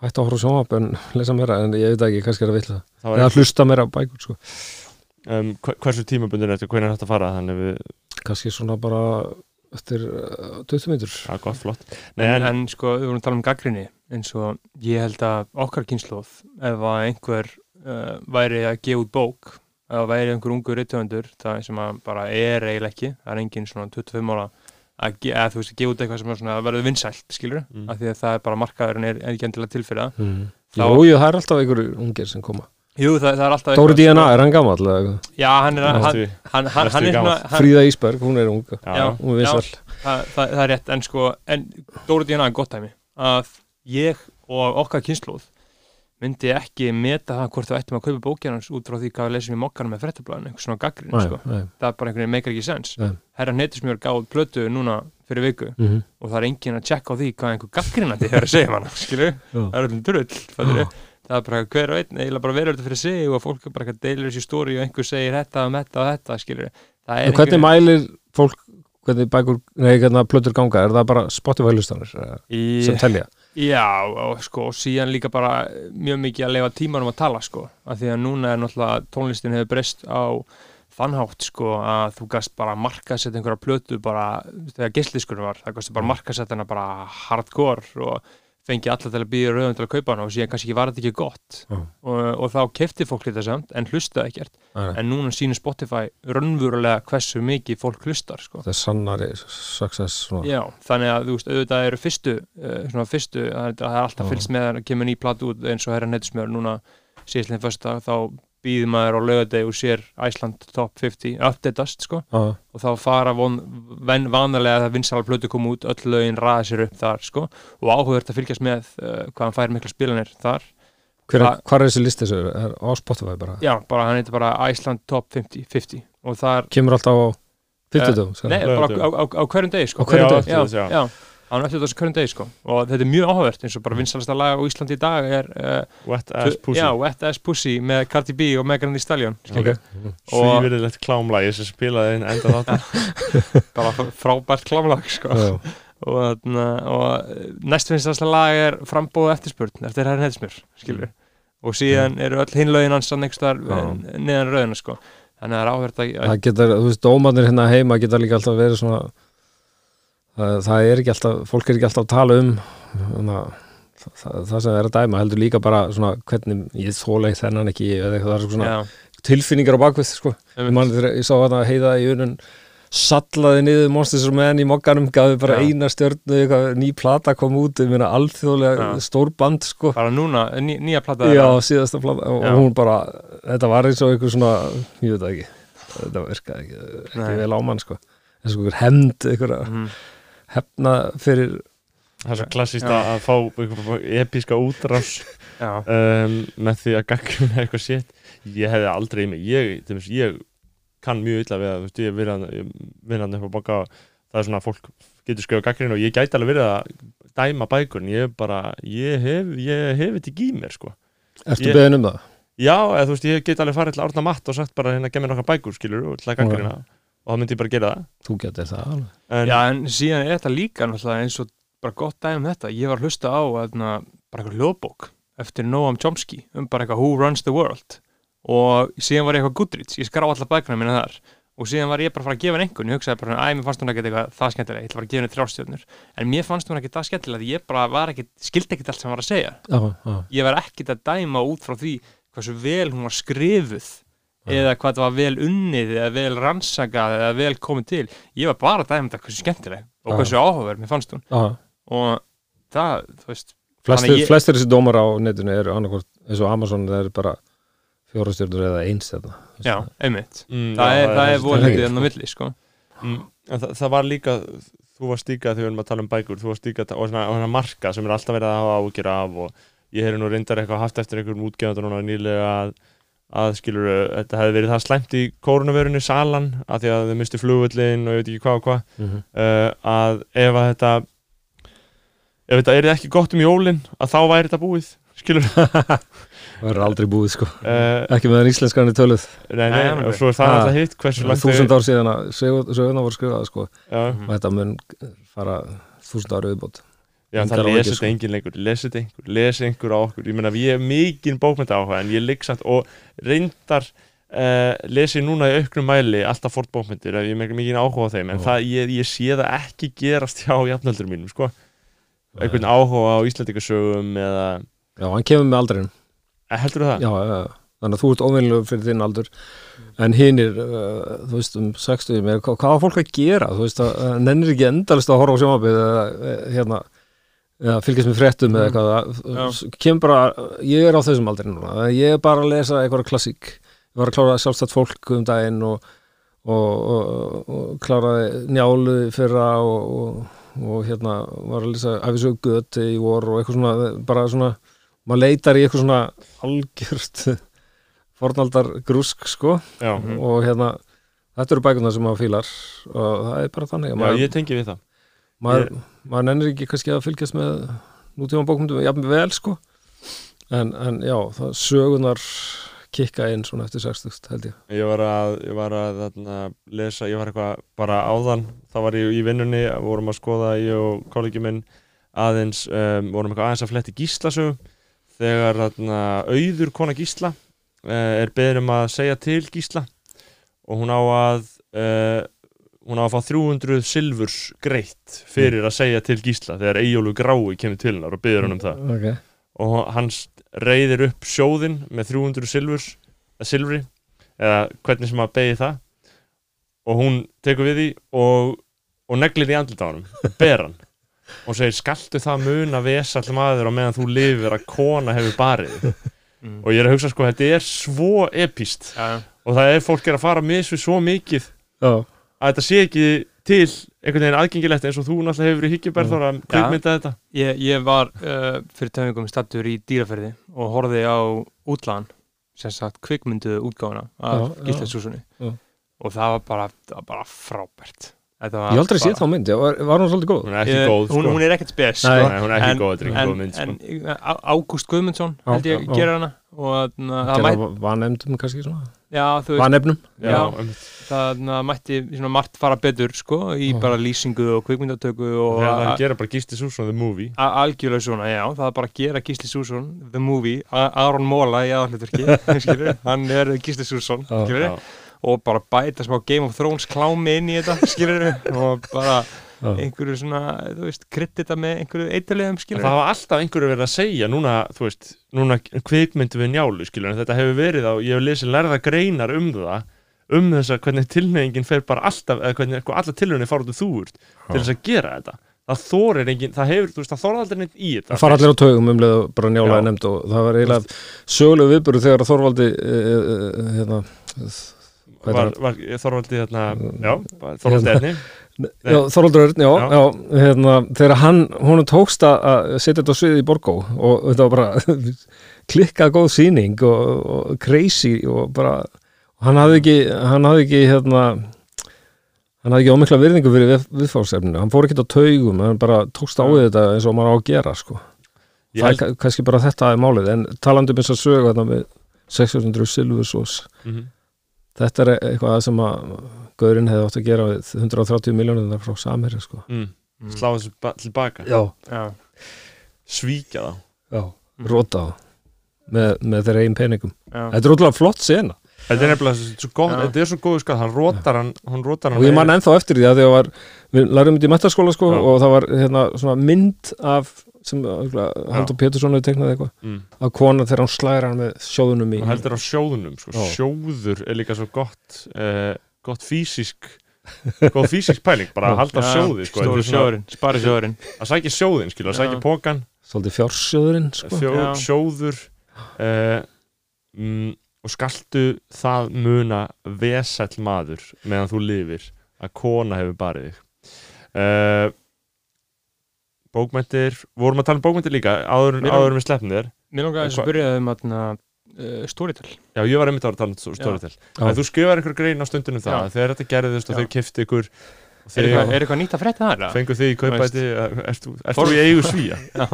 S4: hægt að horfa á sjónvap en lesa meira en ég veit ekki, kannski er að
S1: það
S4: það
S1: var
S4: eða hlusta meira á bækur sko.
S1: Um, hver- hversu tímabundir þetta, hvernig er þetta að fara? Þannig við,
S4: kannski svona bara eftir uh, 20 minnur
S1: já, gott, flott. Nei,
S2: en,
S1: en,
S2: en sko, við vorum að tala um gaggrinni eins og ég held að okkar kynnslóð ef að einhver uh, væri að gefa út bók ef að væri einhver ungur rittöfundur það sem að bara er eiginlega ekki það er engin svona 25 ára að, að þú veist, gefa út eitthvað sem er svona að verður vinsælt skilur,
S1: Mm.
S2: af því að það er bara markaðurinn er, er ekki endilega til fyrir það.
S4: Mm. Jú, jú, það er alltaf einhverju ungir sem koma
S2: Jú, það, það er alltaf
S4: Dóri DNA, er hann gammal? eða eitthvað?
S2: Já, hann er, hann, er
S4: Fríða Ísberg, hún er ung
S1: já,
S2: já.
S1: já.
S4: hún er vinsall
S2: það, það, það er rétt, en sko en Dóri DNA er gott dæmi að ég og okkar kynnslóð myndi ekki meta það hvort við ættum að kaupa bókjarnans út frá því hvað við lesum í mokkanum með fréttablaðinu, eitthvað svona gaggrin
S4: Nei,
S2: sko. það er bara einhvern veginn meikar ekki sens herra Neytismjör gáð plötu núna fyrir viku
S4: Mhm.
S2: og það er enginn að tjekka á því hvað einhver gaggrinandi er að segja mann skilju,
S4: Já.
S2: það er öllum drull fattirðu. Það er bara hver og einn eiginlega bara verður þetta fyrir sig og fólk bara deilir þessi stóri og einhver segir þetta um þetta og þetta
S4: En Hvernig mælir fólk hvernig bækur, nei, hvernig plötur ganga? Er það bara Spotify-lustanir eh,
S2: í,
S4: sem telja?
S2: Já, og sko, og síðan líka bara mjög mikið að leifa tímanum að tala sko, af því að núna er náttúrulega tónlistin hefur breyst á þannhátt sko að þú gast bara markasett einhverja plötu bara þegar geisliskur var, það gast bara markasett hana bara hardcore og fengi alla til að býða rauðum til að kaupa hana og síðan kannski var þetta ekki gott
S4: Já.
S2: og, og þá kefti fólk þetta samt en hlustaði ekkert,
S4: Nei,
S2: en núna sýnir Spotify raunverulega hversu mikið fólk hlustar sko.
S4: Það er sannari success.
S2: Já, þannig að þú veist, auðvitað eru fyrstu uh, svona fyrstu, það er, alltaf fylgst með að kemur ný platu út eins og herra nettismjör núna síðastlega fyrsta þá býður maður á laugadegi og sér Iceland Top 50 updateast sko.
S4: Já,
S2: og þá fara von, ven, vanalega það vinsala plötu koma út, öll lögin ræða sér upp þar sko. Og áhugavert að fylgjast með uh, hvað hann fær mikla spilanir þar.
S4: Hver,
S2: Það-
S4: Hvar er þessi listi þessu? Er á Spotify bara?
S2: Já, bara hann heitir bara Iceland Top 50, 50 og þar,
S4: Kemur alltaf á 50 uh,
S2: nei, bara á, á, á, á hverjum degi sko.
S4: Á hverjum
S1: Já,
S4: degi?
S2: já,
S1: þess, já.
S2: já, hann eftir þessu hverjum degi sko og þetta er mjög áhugavert eins og bara vinsalasta lag á Íslandi í dag er uh,
S1: Wet Ass Pussy
S2: já, Wet Ass Pussy með Cardi B og Megan Thee Stallion skilur.
S4: Ok.
S2: og
S1: Svífirðilegt klámlægi sem spilaði inn enda þáttan
S2: bara frábært klámlag sko.
S4: Já.
S2: og, og næst vinsalasta lag er frambóð eftirspurn eftir herrin heitismjör skilur og síðan eru öll hinlaugin hans að nekstar
S4: Já.
S2: neðan rauðina sko þannig að það er áhugavert að
S4: Það geta, þú veist, dómarnir hérna heima geta líka alltaf verið svona það, er ekki alltaf, fólk er ekki alltaf að tala um það, það, það sem er að dæma heldur líka bara svona hvernig ég þóla ekki þennan ekki eða það er svona
S2: Já,
S4: tilfinningar á bakvið sko. ég, man, ég sá að heiða í unun sallaði niður Monsters of Men í mokkanum gaði bara
S2: Já.
S4: eina stjörnu eitthvað, ný plata kom út ég meina alþjóðlega stór band sko.
S2: bara núna, ný, nýja plata
S4: já, síðasta plata og
S2: Já.
S4: hún bara, þetta var eins og eitthvað svona ég veit það ekki, þetta virkaði ekki, ekki vel á mann sko. eins og einhver hemd, einhver
S2: Mhm.
S4: Hefna fyrir
S1: það er svo klassíst
S2: Já.
S1: að að fá episka útrás um, með því að gaggruna eitthvað sétt ég hefði aldrei í mig ég, dæmis, ég kann mjög illa við að þú veist, ég vinna hann upp á baka það er svona að fólk getur skrifa gaggruna og ég gæti alveg verið að dæma bækur en ég bara, ég hef ég hef þetta ekki í mér sko
S4: Ertu
S1: Ég-
S4: beðin um það?
S1: já, eða þú veist, ég get alveg farið til Árna Matt og sagt bara hérna, gef mér nokkar bækur, skilur og til að gaggruna og þá myndi ég bara gera það.
S4: Þú getur það alveg.
S1: en,
S2: Já, en síðan er þetta líka náttúrulega eins og bara gott dæmi um þetta. Ég var að hlusta á aðna, bara eitthvað hljóðbók eftir Noam Chomsky um bara eitthvað Who Runs the World. Og síðan var ég eitthvað Goodreads, ég skrá allar bækuna mína þar. Og síðan var ég bara að fara að gefa henni einhvern ég hugsaði bara, æ, mér fannst hún ekki eitthvað það skemmtilega ég ætla bara að gefa henni þrjástjörnur en mér fannst hún ekki það skemmtilega því ég bara var ekki skildi ekkert allt sem hann var að segja.
S4: Já, já.
S2: ég var ekkert að dæma út frá því hversu vel hún var skrifuð eða hvað það var vel unnið eða vel rannsakað eða vel komið til ég var bara að dæma þetta hversu skemmtileg og hversu áhugaverð mér fannst hún
S4: já.
S2: og það, þú veist
S4: Flestir,
S2: ég-
S4: flestir þessi dómar á netinu eru annarkvort eins og Amazon það eru bara fjórastjörnur eða eins þetta.
S2: já, einmitt,
S1: mm,
S2: það,
S1: já,
S2: er, það er
S4: tengt,
S2: enn á milli sko.
S1: Mm, en það, það var líka þú varst líka þegar við erum að tala um bækur þú varst líka, og svona, og svona marka sem er alltaf verið að hafa ágjur af og ég hef nú reyndar eitthvað haft eftir einhverjum útgefandur núna nýlega að, að skilur, þetta hefði verið það slæmt í kórunavörunni salan, að því að þau misti flugvöllin og ég veit ekki hvað og hvað
S4: Mm -hmm.
S1: uh, að ef að þetta ef þetta er ekki gott um jólin að þá væri þetta búið skilur
S4: Það verður aldrei búið sko.
S1: uh,
S4: Ekki með den íslenskan í töluð.
S1: nei, nei,
S2: Nei,
S1: og svo er það
S4: Ah,
S1: alltaf hitt hversu langt
S4: Þúsund ár síðan að söguna voru skrifað sko.
S1: já.
S4: Og þetta mun fara þúsund ára viðbót.
S1: Já, það
S4: áhyggjur,
S1: lesi
S4: sko.
S1: þetta engin lengur, lesi þetta einhver, lesi einhver á okkur, ég meina ég er mikinn bókmynda áhuga en ég ligg samt og reyndar uh, lesi núna í auknum mæli alltaf fórt bókmyndir, ég er mikinn áhuga á þeim, en það, ég, ég sé það ekki gerast hjá jafnöldur mínum, sko, einhvern áhuga á Íslandikasögum eða,
S4: Já, hann kemur með aldrinum.
S1: eh, heldur það?
S4: Já, já, já. Þannig að þú ert óvinnilegur fyrir þinn aldur en hinnir, uh, þú veist um 60, með, hvað, var fólk að gera þú veist uh, nennir ekki endalist að horfa á sjónvapið eða eh, hérna eða fylgjast með fréttum eða eitthvað
S2: Já.
S4: það kemur bara, ég er á þessum aldri núna, ég er bara að lesa eitthvað klassík ég var að klára sjálfstætt fólk um daginn og, og, og, og kláraði njálu fyrra og, og, og hérna var að lesa æfisög göti í vor og eitthvað svona bara svona, maður leitar í eitthvað svona algjört fornaldar grúsk sko
S1: Já,
S2: Mhm.
S4: og hérna þetta eru bækunar sem maður fílar og það er bara þannig að
S1: já,
S4: maður,
S1: ég tengi við það.
S4: maður, maður nennir ekki kannski að fylgjast með nútíma bókmyndum jafn vel sko. En, en já, það sögunar kikka inn svona eftir 60 held ég.
S1: Ég var að, ég var að þarna, lesa, ég var eitthvað bara áðan, þá var ég í vinnunni, vorum að skoða, ég og kollegi minn aðeins, um, vorum eitthvað aðeins að fletti gíslasögu, þegar þarna, auður kona gísla uh, er beður um að segja til gísla og hún á að, uh, hún á að fá 300 silfurs greitt fyrir að segja til gísla þegar Eyjólu Grái kemur til hennar og beður hann um það
S4: okay.
S1: og hann reyðir upp sjóðinn með 300 silfurs, eða silfri eða hvernig sem að begi það og hún tekur við því og, og neglir í andlita á hann ber hann og segir skaltu það mun að vesa allir maður á meðan þú lifir að kona hefur barið þig?"
S2: Mm.
S1: og ég er að hugsa sko þetta er svo epíst
S2: Já,
S1: og það er fólk er að fara með svo mikið
S4: já,
S1: að þetta sé ekki til einhvern veginn aðgengilegt eins og þú náttúrulega hefur í hyggjubærþóra að kvikmynda þetta
S2: ég, ég var uh, fyrir tæmingum stattur í dýraferði og horfði á útlagan sem sagt kvikmyndu útgáfuna af
S4: Já, já.
S2: Gísla Súsunni
S4: Já.
S2: og það var bara, það var bara frábært Þetta var
S4: ég aldrei séð þá mynd, var, var hún svolítið góð
S1: hún er ekki góð
S2: hún,
S1: sko.
S2: hún er ekkert spes
S4: Nei.
S2: sko.
S1: Nei, hún er ekki
S2: en,
S1: góð, þetta er ekki
S2: en,
S1: góð mynd sko.
S2: en Ágúst Guðmundsson held ég
S4: já.
S2: gerir hana og það,
S4: Gerða
S2: mætt,
S4: vanemdum kannski svona vanefnum.
S1: Um,
S2: það mætti margt fara betur sko, í bara lýsingu og kvikmyndatöku og
S1: hann gera bara Gísli Sússon the movie.
S2: Algjörlega svona, já, það er bara að gera Gísli Sússon, the movie, A- Aron Móla í skilur, hann er Gísli Sússon, og bara bæta smá Game of Thrones klámi inn í þetta, skilur, og bara. Einhverju svona, þú veist, kredita með einhverju eitthulegum
S1: En
S2: skilur
S1: það hafa alltaf einhverju verið að segja núna, þú veist, núna kvikmyndu við njálu, skilur, en þetta hefur verið á, ég hef lesið lærða greinar um það um þess að hvernig tilnefingin fer bara alltaf, eða hvernig sko, alla tilnefingin fara út úr þúurt til þess að gera þetta. Það þorir engin, það hefur, þú veist, það þorir aldrei neitt í þetta.
S4: Það fara allir á taugum um leið og bara er nefnd og það var eiginlega sögulegu viðburu þegar Þorvaldi uh, uh, hérna, hvað
S1: var,
S4: heitir
S1: var Þorvaldi þarna, já, var Þorvaldi
S4: Hérna.
S1: Erni
S4: Þorvaldur Örn, já,
S1: Já.
S4: já. hérna, þegar hann, hún tókst að- setja þetta á sviði í Borgó og þetta var bara klikkað góð sýning og, og crazy og bara og hann hafði ekki, hann hafði ekki hérna hann hafði ekki ómikla virðingu fyrir við, viðfársefninu, hann fór ekki á taugum hann bara tókst á þetta eins og maður á að gera sko.
S1: Ég
S4: það er kannski bara þetta er málið en talandi um þess að sögu þarna með 600 Silvursós
S1: Mhm.
S4: Þetta er eitthvað sem að Gaurinn hefði átt að gera við 130 miljónir frá Samherja sko.
S1: mm, slá þessu ba- tilbaka
S4: já,
S2: Já,
S1: svíkja það
S4: já, róta á með, með þeirra einn peningum.
S2: Já,
S4: þetta er ótrúlega flott sena.
S1: Þetta er nefnilega svo,
S2: Já.
S1: þetta er svo góðu skall, hann rótar hann, hann rótar hann
S4: og ég man ennþá eftir því að að var, við lærum þetta í metaskóla sko,
S1: Já.
S4: og það var hérna, svona mynd af sem Haldur Pétursson hefur teiknað eitthvað
S1: mm,
S4: af kona þegar hann slæðir hann með sjóðunum í
S1: og heldur á sjóðunum sko. Sjóður er líka svo gott uh, gott fysisk góð fysisk pæling, bara að halda á sjóði sko.
S2: Stóri sjóðurinn, spari sjóðurinn.
S1: Að sækja sjóðin, skilur, að sækja pókan
S4: svolítið fjársjóðurinn sko.
S1: fjó, sjóður uh, mm, og skaltu það muna vesell maður meðan þú lifir að kona hefur barið þig. Uh, bókmæntir vorum að tala um bókmæntir líka áður,
S2: Mér-
S1: áður en við sleppum þér
S2: Mér langar að spyrja þau um að uh, Storytel
S1: já, ég var einmitt ára að tala um storytel
S4: Já.
S1: en þú skrifar einhver grein á stundinu það
S2: Já.
S1: þegar þetta gerðist og
S2: Já.
S1: þau kifti ykkur
S2: Er eitthvað, er eitthvað nýtt að frétta það?
S1: fengu þig í kaupæti ert þú þú í eigu svíja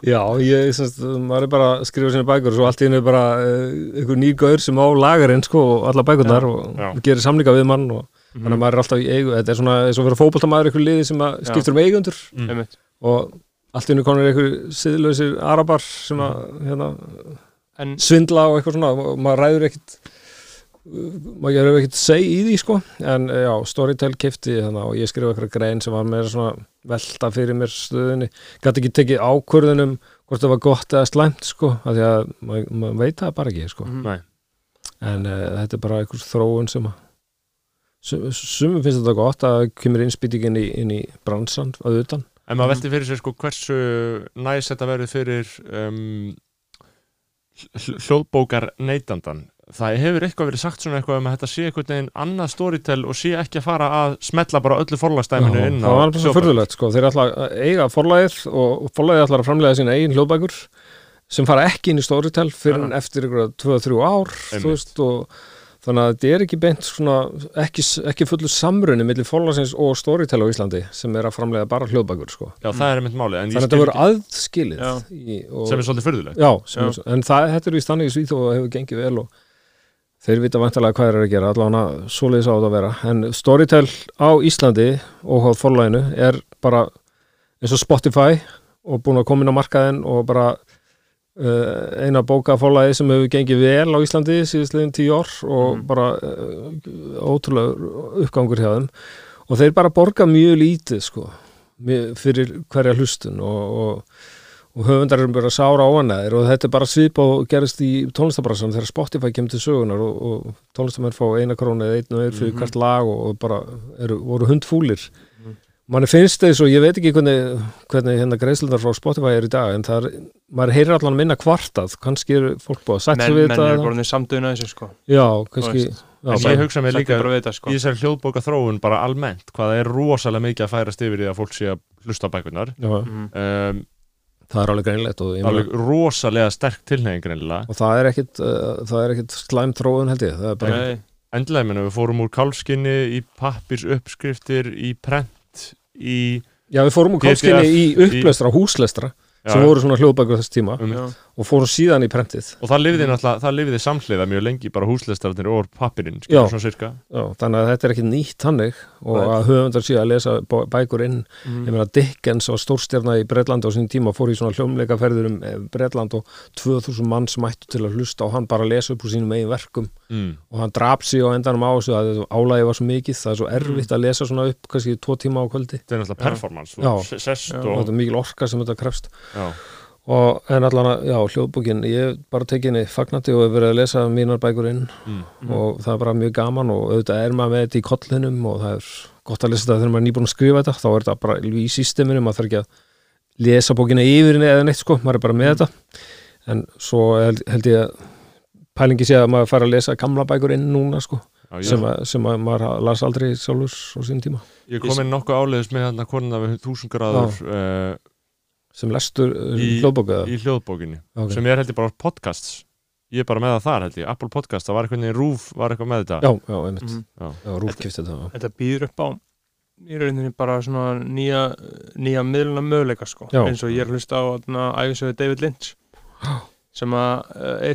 S4: Já, ég, semst, maður er bara að skrifa sína bækur og svo allt í hennu bara uh, einhver ný gaur sem á lagarinn sko og alla bækurnar
S2: Já,
S4: og
S1: já.
S4: gerir samlinga við mann og
S2: Mhm.
S4: þannig að maður er alltaf í eigu þetta er svona eins og vera fótboltamaður einhver liði sem að skiptur um eigundur
S1: Mm.
S4: Og allt í hennu konur einhver siðlausir arabar sem að hérna,
S2: En
S4: svindla og eitthvað svona. Og maður ræður ekkit maður gerur ekkit seg í því sko. En eh, já, Storytel kifti þannig og ég skrifa eitthvað grein sem var meira svona velta fyrir mér stöðunni. Gæti ekki tekið ákvörðunum hvort það var gott eða slæmt sko af því að maður, maður veit það bara ekki sko.
S1: Nei.
S4: en uh, þetta er bara einhver þróun sem að sum- sumum finnst þetta gott að það kemur innspýtingin inn í bransan að utan
S1: En maður velti fyrir sér sko hversu næs þetta verður fyrir um, hl- hljóðbókar neytandan. Það hefur eitthvað verið sagt svona eitthvað um að þetta sé einhvern veginn annað storytel og sé ekki að fara að smetla bara öllu forlagstæminu inn á
S4: það var
S1: hljóðbækur.
S4: fyrðulegt sko þeir ætla að eiga forlagið og forlagið ætla að framlega sína eigin hljóðbækur sem fara ekki inn í Storytel fyrir en eftir ykkur 2-3 ár þú
S1: Einmitt.
S4: veist og þannig að þetta er ekki beint svona ekki, ekki fullur samrunni millir forlagsins og Storytel á Íslandi sem er að framlega bara hljóðbækur sko
S1: Já, það er einmitt málið. en ég
S4: þannig að þetta voru aðskilið
S2: Já.
S4: í, og,
S1: sem er svolítið fyrðulegt.
S4: Já,
S2: Já.
S4: er- en það, þetta er víst þannig í Svíþó og hefur gengið vel og þeir vita vantarlega hvað þeir eru að gera allavega svoleiðis á þetta að vera en Storytel á Íslandi og á forlæginu er bara eins og Spotify og búin að koma inn á markaðin og bara eina bóka forlægi sem hefur gengið vel á Íslandi síðastliðin tíu ár og
S2: Mhm.
S4: bara uh, ótrúlega uppgangur hjá þeim og þeir bara borga mjög lítið sko fyrir hverja hlustun og, og og höfundar eru bara sára óanæðir og þetta er bara svip og gerist í tónlistabrassan þegar Spotify kemur til sögunar og, og tónlistamenn fá eina krónu eða einn og einn fyrir
S2: Mhm.
S4: hvert lag og bara eru, voru hundfúlir Manni finnst þess og ég veit ekki hvernig, hvernig hérna greiðslundar frá Spotify er í dag en það er, maður heyrir allan minna kvartað. Kannski eru fólk búið að
S2: menn,
S4: sig við
S2: menn
S4: þetta
S2: er
S4: eða-
S2: bara samdöðuna þessu sko.
S4: Já, kannski já,
S1: En ég hugsa mér líka
S2: þetta sko.
S1: í þessari hljóðbóka þróun bara almennt hvað er rosalega mikið að færast yfir í að fólk sé að hlusta á bækurnar.
S4: já,
S2: Mhm.
S1: Um,
S4: það er alveg greinlegt og,
S1: alveg rosalega sterk tilnefing greinilega.
S4: og það er ekkit uh, er slæm þróun held ég. Það er bara,
S2: Nei,
S1: Endilega, menn, við fórum úr kálskinni í pappirs uppskriftir, í prent, í...
S4: já við fórum úr
S1: PDF
S4: kálskinni í upplestra, húslestra
S1: Já,
S4: sem voru svona hljóðbækur þess tíma.
S1: Um.
S4: Og fórum síðan í prentið
S1: og það lifði náttúrulega, það lifði samhliða mjög lengi bara húslistararnir og pappirinn
S4: Já. Já, þannig að þetta er ekki nýtt hannig og
S1: Nei.
S4: að höfundar síðan að lesa bæ- bækur inn
S2: Mm.
S4: ég meina Dickens var stórstjarna í Bretland á sín tíma fór í svona hljómleikaferður um eh, Bretland og 2000 manns mættu til að hlusta og hann bara lesa upp úr sínum eigin verkum
S1: mm.
S4: og hann drap sig á endanum á þessu að álægi var svo mikið, það er svo
S2: Mm.
S4: erfitt að lesa svona upp kannski tvo tíma á kvöldi
S1: þetta er náttúrulega performance sest
S4: og
S1: og
S4: mikil orka sem þetta krefst og en allan að, já, hljóðbókin ég hef bara tekið henni fagnandi og hef verið að lesa mínar bækur inn.
S1: Mm.
S4: og það er bara mjög gaman og auðvitað er maður með þetta í kollinum og það er gott að lesa þetta þegar maður er nýbúin að skrifa þetta. Þá er þetta bara í systeminu, maður þarf ekki að lesa bókina yfir henni eða neitt sko, maður er bara með þetta. En svo held, held ég að pælingi sé að maður fær að lesa gamla bækur inn núna sko,
S1: já,
S4: sem, að, sem að maður las aldrei sjálfur á sín tíma,
S1: ég kom inn nokkuð áleiðis með hann að konuna við þúsund gráður uh,
S4: sem lestur uh,
S1: Í-
S4: hljóðbóku eða?
S1: í hljóðbókinni
S4: Ok.
S1: sem er held ég bara podcasts ég er bara með það þar held ég, Apple Podcast það var eitthvað í Rúf, var eitthvað með þetta
S4: Já, já, einmitt,
S2: Mhm.
S1: Já.
S4: já, rúfkifti þetta já.
S2: Þetta býður upp á í rauninni bara svona nýja, nýja miðluna möguleika sko
S4: Já.
S2: eins og ég er að hlusta á æfisöðu David Lynch sem að uh, er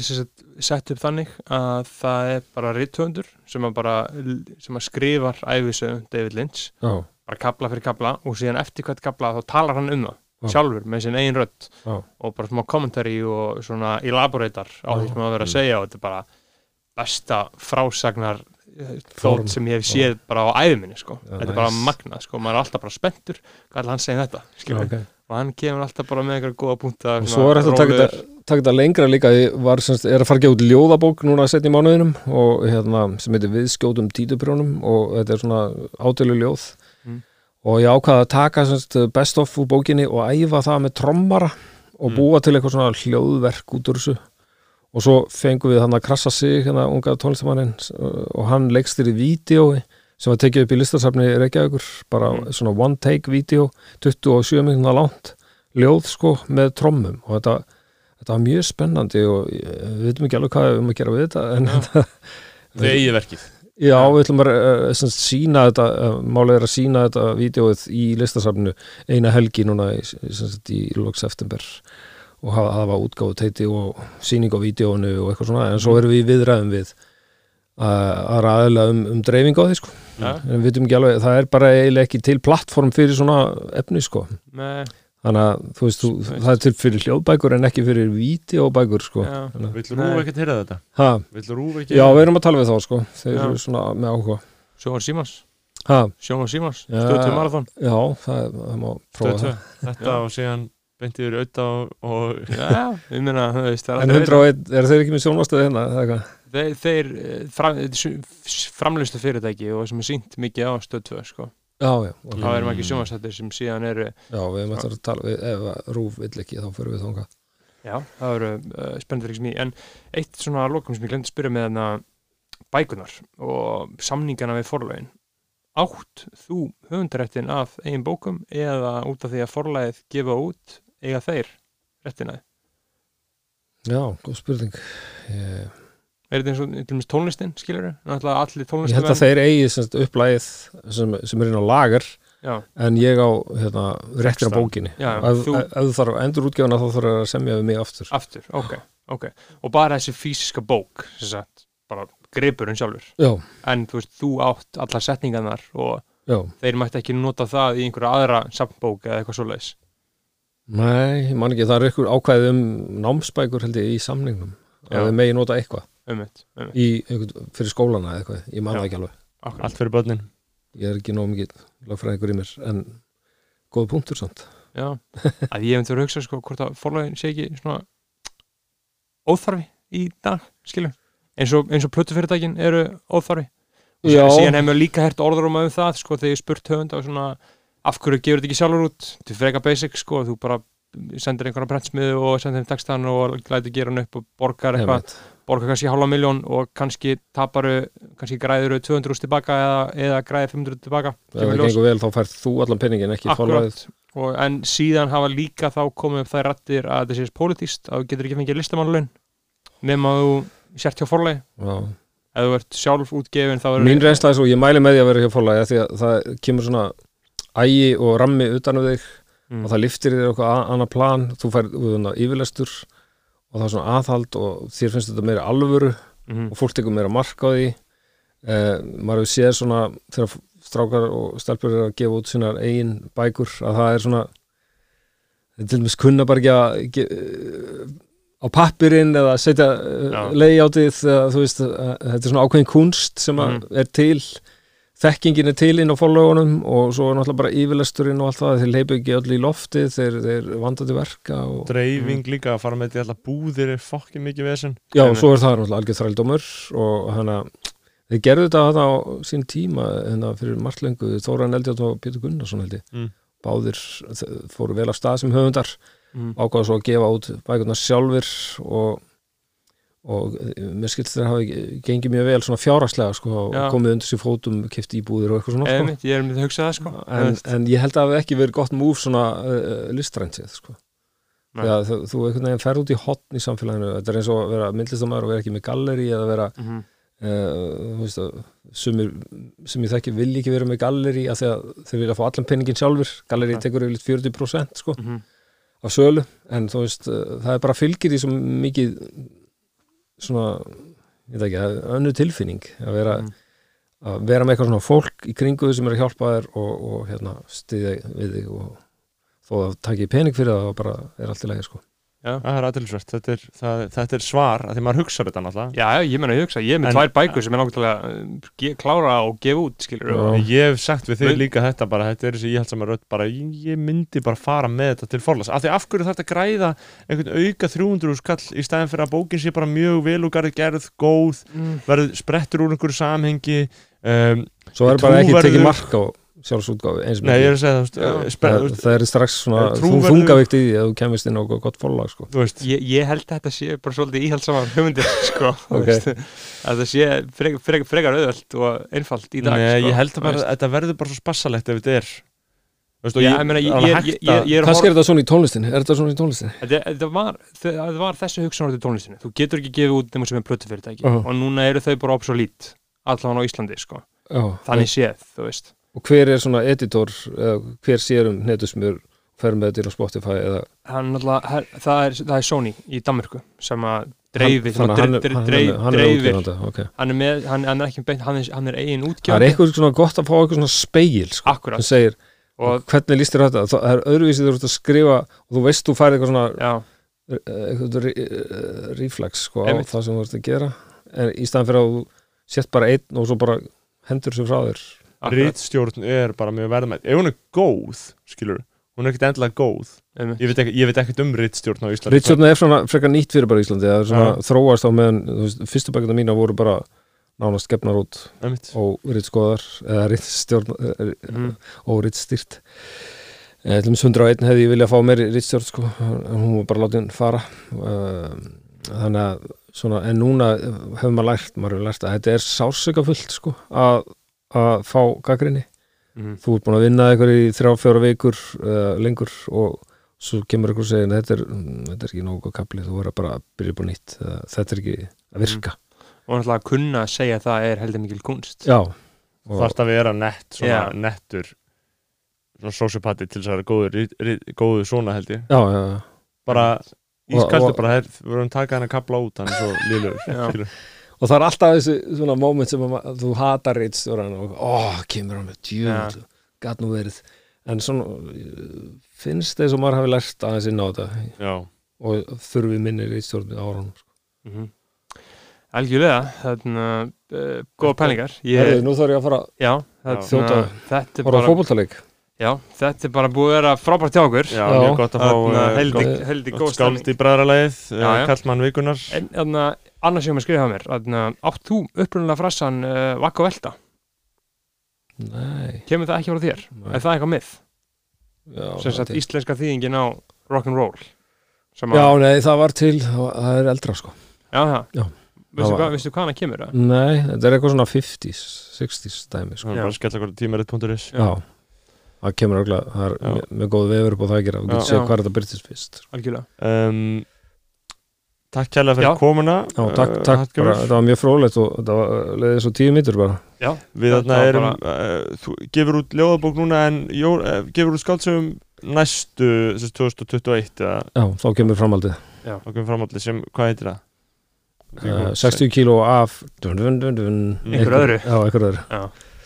S2: sett upp þannig að það er bara rithöfundur sem að bara sem að skrifar æfisöðu David Lynch
S4: Já,
S2: bara kabla fyrir kabla og síðan eftir hvert kabla þá talar hann um það
S4: Já.
S2: sjálfur með sin rödd
S4: Já.
S2: og bara smá kommentari og svona elaborator á því sem að vera að
S1: Mm.
S2: segja og þetta er bara besta frásagnar eh, þótt sem ég hef séð bara á æðminni sko.
S4: Já,
S2: þetta er bara
S4: nice.
S2: magnað sko. maður er alltaf bara spenntur hvað er hann segja þetta
S4: já,
S2: skilur.
S4: ok
S2: og hann kemur alltaf bara með einhverja góða punta
S4: og svo er þetta að taka þetta, lengra líka ég var, semst, er að fara ekki út ljóðabók núna að setja í mánuðinum og hérna, sem heitir viðskjótum títuprjónum og þetta er svona ádölu ljóð. Og ég ákvaða að taka semst, best of úr bókinni og æfa það með trommara og
S1: Mm.
S4: búa til eitthvað svona hljóðverk út úr þessu og svo fengum við hann að krassa sig hérna unga tónlistamannin og hann leikstir í vídeo sem var tekið upp í listasafni Reykjavíkur bara
S2: Mm.
S4: svona one take vídeo 27 minúna langt ljóð sko með trommum og þetta, þetta var mjög spennandi og við veitum ekki alveg hvað við um að gera við þetta en þetta,
S1: eigi verkið
S4: já, við ætlum að uh, semst, sína þetta, uh, málið er að sína þetta vídeoið í listasafninu eina helgi núna í, í lók september og hafa, hafa útgáfu teiti og síning á vídeóinu og eitthvað svona, en svo erum við viðræðum við að ræðilega um, um dreifing á því sko.
S2: Ja,
S4: en við veitum ekki alveg, það er bara eiginlega ekki til plattform fyrir svona efni sko.
S2: Með,
S4: þannig að þú veist, þú, það er til fyrir hljóðbækur en ekki fyrir vídeobækur sko
S2: ja,
S4: Þannig að-
S1: Vill
S2: Nei.
S1: Rúf ekkert heyra þetta?
S4: ha,
S1: Vill Rúf ekki
S4: já, við erum að tala við þá sko þeir
S2: Já.
S4: eru svona með áhuga
S2: Sjónar Símans
S4: ha,
S2: Sjónar Símans,
S4: Já.
S2: stöðtum marathon
S4: já, það, það má prófa
S1: Stöð
S4: það
S1: 2. Þetta og síðan beintið yfir auðvitað og, og
S2: Já, ég veist, það er
S4: en
S2: alltaf
S4: 101, eru þeir ekki með sjónvastöð hérna eða eitthvað?
S2: þeir, þeir eh, fram, framlýstu fyrirtæki og sem er sínt mikið á stöð 2 sko.
S4: Já, já,
S2: þá erum ekki sjónvarsættir sem síðan eru
S4: já, við erum eftir að tala við, ef Rúf vill ekki þá fyrir við þangað.
S2: Já, það eru uh, spennandi ekki en eitt svona lokum sem ég glemt að spyrja með þarna bækunar og samningana við forlögin. Átt þú höfundaréttin af eigin bókum eða út af því að forlæðið gefa út eiga þeir réttina
S4: já, góð spurning. Ég,
S2: er þetta eins og til dæmis tónlistin skilur þau, allir
S4: ég
S2: tónlistin
S4: held að þeir eigi semst, upplægið sem, sem er inn á lager
S2: já,
S4: en ég á hérna, réttir á
S1: Texta.
S4: bókinni.
S2: Já,
S4: ef,
S2: þú
S4: ef þú þarf endur útgefuna þá þarf að semja við mig aftur.
S2: Aftur, ok, ok. Og bara þessi fysiska bók sagt, bara gripurinn sjálfur.
S4: Já,
S2: en þú veist, þú átt allar setningarnar og
S4: já,
S2: þeir mætti ekki nota það í einhverja aðra safnbók eða eitthvað svoleiðis.
S4: Nei, ég man ekki það er ykkur ákvæði um námsbækur held ég í samningnum
S2: Já.
S4: að þið megi nota eitthvað
S2: um um
S4: einhvern, fyrir skólana eða eitthvað, ég man
S2: Já.
S4: það ekki alveg.
S2: akkurat.
S1: Allt fyrir börnin.
S4: Ég er ekki nóg mikið lagfræðingur í mér en góð punktur samt.
S2: Já, að ég hef að hugsa sko hvort að forlagin sé ekki svona óþarfi í dag, skilur. Eins og, eins og plötufyrirtækin eru óþarfi. Og
S4: Já.
S2: síðan, hefum við líka hert orður um það sko þegar ég spurt höfund af hverju gefur þetta ekki sjálfur út? Til freka basic sko, þú bara sendir einhverja prentsmiðu og sendir þeim textan og lætur gera hann upp og borgar eitthvað borgar kannski hálfa miljón og kannski taparu, kannski græður 200 úr tilbaka eða, eða græði 500 tilbaka
S4: ef það gengur vel þá færð þú allan penningin ekki
S2: og, en síðan hafa líka þá komið upp þær rættir að þetta sést pólitíst að þú getur ekki fengið listamannlaun nema að þú sért hjá
S4: Já.
S2: ef þú ert sjálf útgefin þá er
S4: Mín reynsla er svo, ég mæli með því að vera hjá forlæði og
S2: mm.
S4: og það liftir þér eitthvað annað plan þú fær yfirlestur og og það er svona aðhald og þér finnst þetta meira alvöru
S2: Mhm.
S4: og fólk tekur meira mark á því eh, maður hefur séð svona þegar strákar og stelpur eru að gefa út sínar eigin bækur að það er svona til dæmis kunna bara ekki að á pappirinn eða setja
S2: Já.
S4: leiðjátið þú veist, að, þetta er svona ákveðin kunst sem
S2: Mhm.
S4: er til þekkingin er til inn á fólögunum og svo er náttúrulega bara yfirlesturinn og allt það. Þeir leipa ekki öll í loftið þeir, þeir vanda til verka og
S1: dreifing líka að fara með þetta í alla búðir er fokkin mikið vesen.
S4: Já, og svo er það náttúrulega algjör þrældómur og hana, þeir gerðu þetta á sín tíma hérna fyrir margt lengu, Þóran Eldjátt og Pétur Gunnarsson held ég,
S1: Mm.
S4: báðir fóru vel af stað sem höfundar.
S2: Mhm.
S4: ákvaða svo að gefa út bækurnar sjálfur og, og eh, mér skilst þeir hafi gengið mjög vel svona fjáraslega sko, og komið undir sér fótum, kefti íbúðir og eitthvað svona sko.
S2: Einmitt, ég er með að hugsa það sko
S4: en, en ég held að það hafi ekki verið gott múf svona uh, listrænsið sko. Þegar þú, þú einhvern veginn ferð út í hotn í samfélaginu þetta er eins og að vera myndlistamæður og vera ekki með galleri eða vera
S2: Mhm.
S4: uh, þú veist að sumir sem ég þekki vilja ekki vera með galleri að þeir vilja fá allan penningin sjálfur galleri tekur yfirleitt 40% sko,
S2: Mhm.
S4: af sölu en þú veist, uh, það er bara fylgir í svo mikið svona ég veit ekki, það önnu tilfinning að vera,
S2: Mhm.
S4: að vera með eitthvað svona fólk í kringu þig sem er að hjálpa þér og, og hérna, stiðja við þig og þó að taki pening fyrir það og bara er allt í lagi sko.
S2: Já.
S1: það er aðtilsvært, þetta, er- það- þetta er svar að því maður hugsa þetta náttúrulega
S2: Já, já, ég meina ég hugsa, ég er með tvær bækur sem er náttúrulega uh, ge- klára og gefa út, skilur
S1: Ég hef sagt við þig
S2: Men-
S1: líka þetta bara, þetta er þessi íhaldsama rödd bara, ég, ég myndi bara fara með þetta til forlas af því af hverju þarf þetta að græða einhvern auka 300 skall í stæðin fyrir að bókin sé bara mjög vel og garð gerð, góð
S2: mm.
S1: verður sprettur úr einhverju samhengi um,
S4: svo er bara ekki
S1: Trúverður-
S4: tekið mark á sjálfsútgáfi eins og
S1: Nei, ég er
S4: mikið.
S1: að uh, spre,
S4: það, er strax svona
S1: trúverðugur-
S4: þungavikt í því að þú kemist inn á gott forlag sko.
S2: ég, ég held að þetta sé bara svolítið íhaldsamar hugmyndir, sko þú
S4: Ok.
S2: veist, að það sé frek, frek, frekar auðvöld og einfalt í dag
S1: Nei,
S2: sko,
S1: ég held að
S2: veist.
S1: þetta verður bara svo spassalegt ef þetta er að-
S2: er að
S4: kannski er þetta svona í tónlistinni er þetta svona í tónlistinni
S2: Þetta, þetta, var, var þessi hugsun orðið tónlistinu Þú getur ekki gefið út nema sem er plötufyrirtæki
S4: Uh-huh.
S2: og núna eru þau bara obsolít allan á Íslandi, sko
S4: Já,
S2: Þannig séð, þú veist
S4: og hver er svona editor eða hver sér um netusmjör fer með þetta á Spotify eða?
S2: Hann, alltaf, það, er, það er Sony í Danmörku sem að dreifir
S4: hann,
S2: hann, dreif,
S4: hann,
S2: dreif,
S4: hann, er útgefandi okay.
S2: hann er með, er ekki beint hann er, eigin
S4: það er eitthvað svona gott að fá eitthvað svona speil sko,
S2: Akkurat.
S4: sem segir
S2: og
S4: hvernig líst þér þetta? Það er öðruvísið þú ert að skrifa og þú veist þú færið eitthvað svona eh, eitthvað eh, reflex sko, á það sem þú ert að gera. En í staðan fyrir að þú sett bara einn og svo bara hendur sér frá þér
S2: akkurat
S1: Ritstjórn er bara mjög verðmætt Ef hún er góð, skilur hún er ekkert endilega góð. Ég veit, ekki, ég veit ekkert um ritstjórn á Íslandi
S4: Ritstjórna er svona frekar nýtt fyrir bara Íslandi það er svona
S1: Já.
S4: þróast á meðan fyrstu bækuna mína voru bara nánast gefnar út
S1: Einmitt.
S4: og ritskoðar eða ritstjórn eh,
S2: Mhm.
S4: og ritstýrt Eh, til dæmis 101 hefði ég viljað fá meiri ritstjórn sko, hún var bara látin fara uh, þannig að svona, en núna hefur maður lært maður hefur lært að þetta er sársöka fullt sko, að, að fá gaggrinni
S2: Mhm.
S4: þú ert búin að vinna eitthvað í þrjá, fjóra vikur uh, lengur og svo kemur eitthvað og segir þetta er, mm, þetta er ekki nógu kapli, þú verður bara að byrja upp á nýtt. Uh, þetta er ekki að virka.
S2: Og náttúrulega að kunna að segja að það er heldur mikil kunst.
S4: Já,
S1: þarft að vera nett, svona
S2: Já.
S1: nettur svona sociopati til þess að vera góður, rit- rit- góður svona held ég.
S4: Já, já, já.
S1: bara ískaldur bara, við vorum að taka hann að kapla út hann er svo líður
S2: Já.
S4: Og það er alltaf þessi svona moment sem að, þú hatar ritstjóran og ó, kemur hann með djúl gat nú verið. En svona finnst þess að maður hafi lært aðeins inn á þetta.
S1: Já,
S4: og þurfi minni ritstjórn á áranum
S2: Mhm. algjörlega þarna, uh, góða pælingar. Ég,
S4: nú þarf ég að fara Þjóta.
S2: þetta er
S4: á
S2: já, þetta er bara búið að vera frábært hjá okkur
S1: já,
S4: Já.
S1: mjög gott að fá uh,
S2: heldig, góð
S1: skáld í bræðralegið
S2: Já, já.
S1: Kallmann Vikunar
S2: en þarna, annars sem ég skrifa mér þarna, átt þú upprunalega frassan uh, Vakka og Velta,
S4: nei
S2: kemur það ekki frá þér
S4: Nei.
S2: er það eitthvað mið,
S4: til.
S2: íslenska þýðingin á rock'n'roll sem
S4: já, nei, það var til það er eldra sko
S2: já, það
S4: var-
S2: hvað, hana kemur það?
S4: nei, þetta er eitthvað svona 50s 60s dæmi sko.
S1: Bara skella okkur tímarit.is
S4: já. Það kemur örugglega- það er með, með góð vefur upp á það að gera getur
S1: Já.
S4: séð hvað þetta byrtist fyrst
S2: algjörlega
S1: um, Takk kærlega fyrir
S2: Já.
S1: komuna
S4: já, takk,
S1: uh,
S4: takk
S1: Hallgrímur.
S4: bara, þetta var mjög frólægt og þetta var leiðið svo tíu mítur bara
S2: já,
S1: Við þarna erum uh, Þú gefur út ljóðabók núna en jó, uh, gefur út skáldsögum næstu þessi 2021 eða
S4: já, þá kemur framaldið
S2: Já.
S1: á komum framhaldi sem, hvað heitir það?
S4: uh, 60 kíló af dun, dun, dun, dun,
S2: Einhverju öðru.
S4: Já, einhver öðru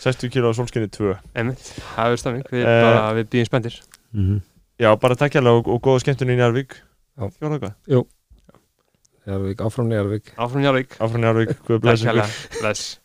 S1: 60 kíló á solskinni 2
S2: Einmitt, það er stafning, við, bara, við býðum spendir
S4: mm -hmm.
S1: Já, bara takk hérlega og, og góða skemmtun í Njarvík
S4: Já.
S1: Fjóra eitthvað
S4: Jarvík, áfram Jarvík
S2: Áfram Járvík,
S1: Áfram Njarvík, guð
S2: takk
S1: blessa ykkur.
S2: hérlega, bless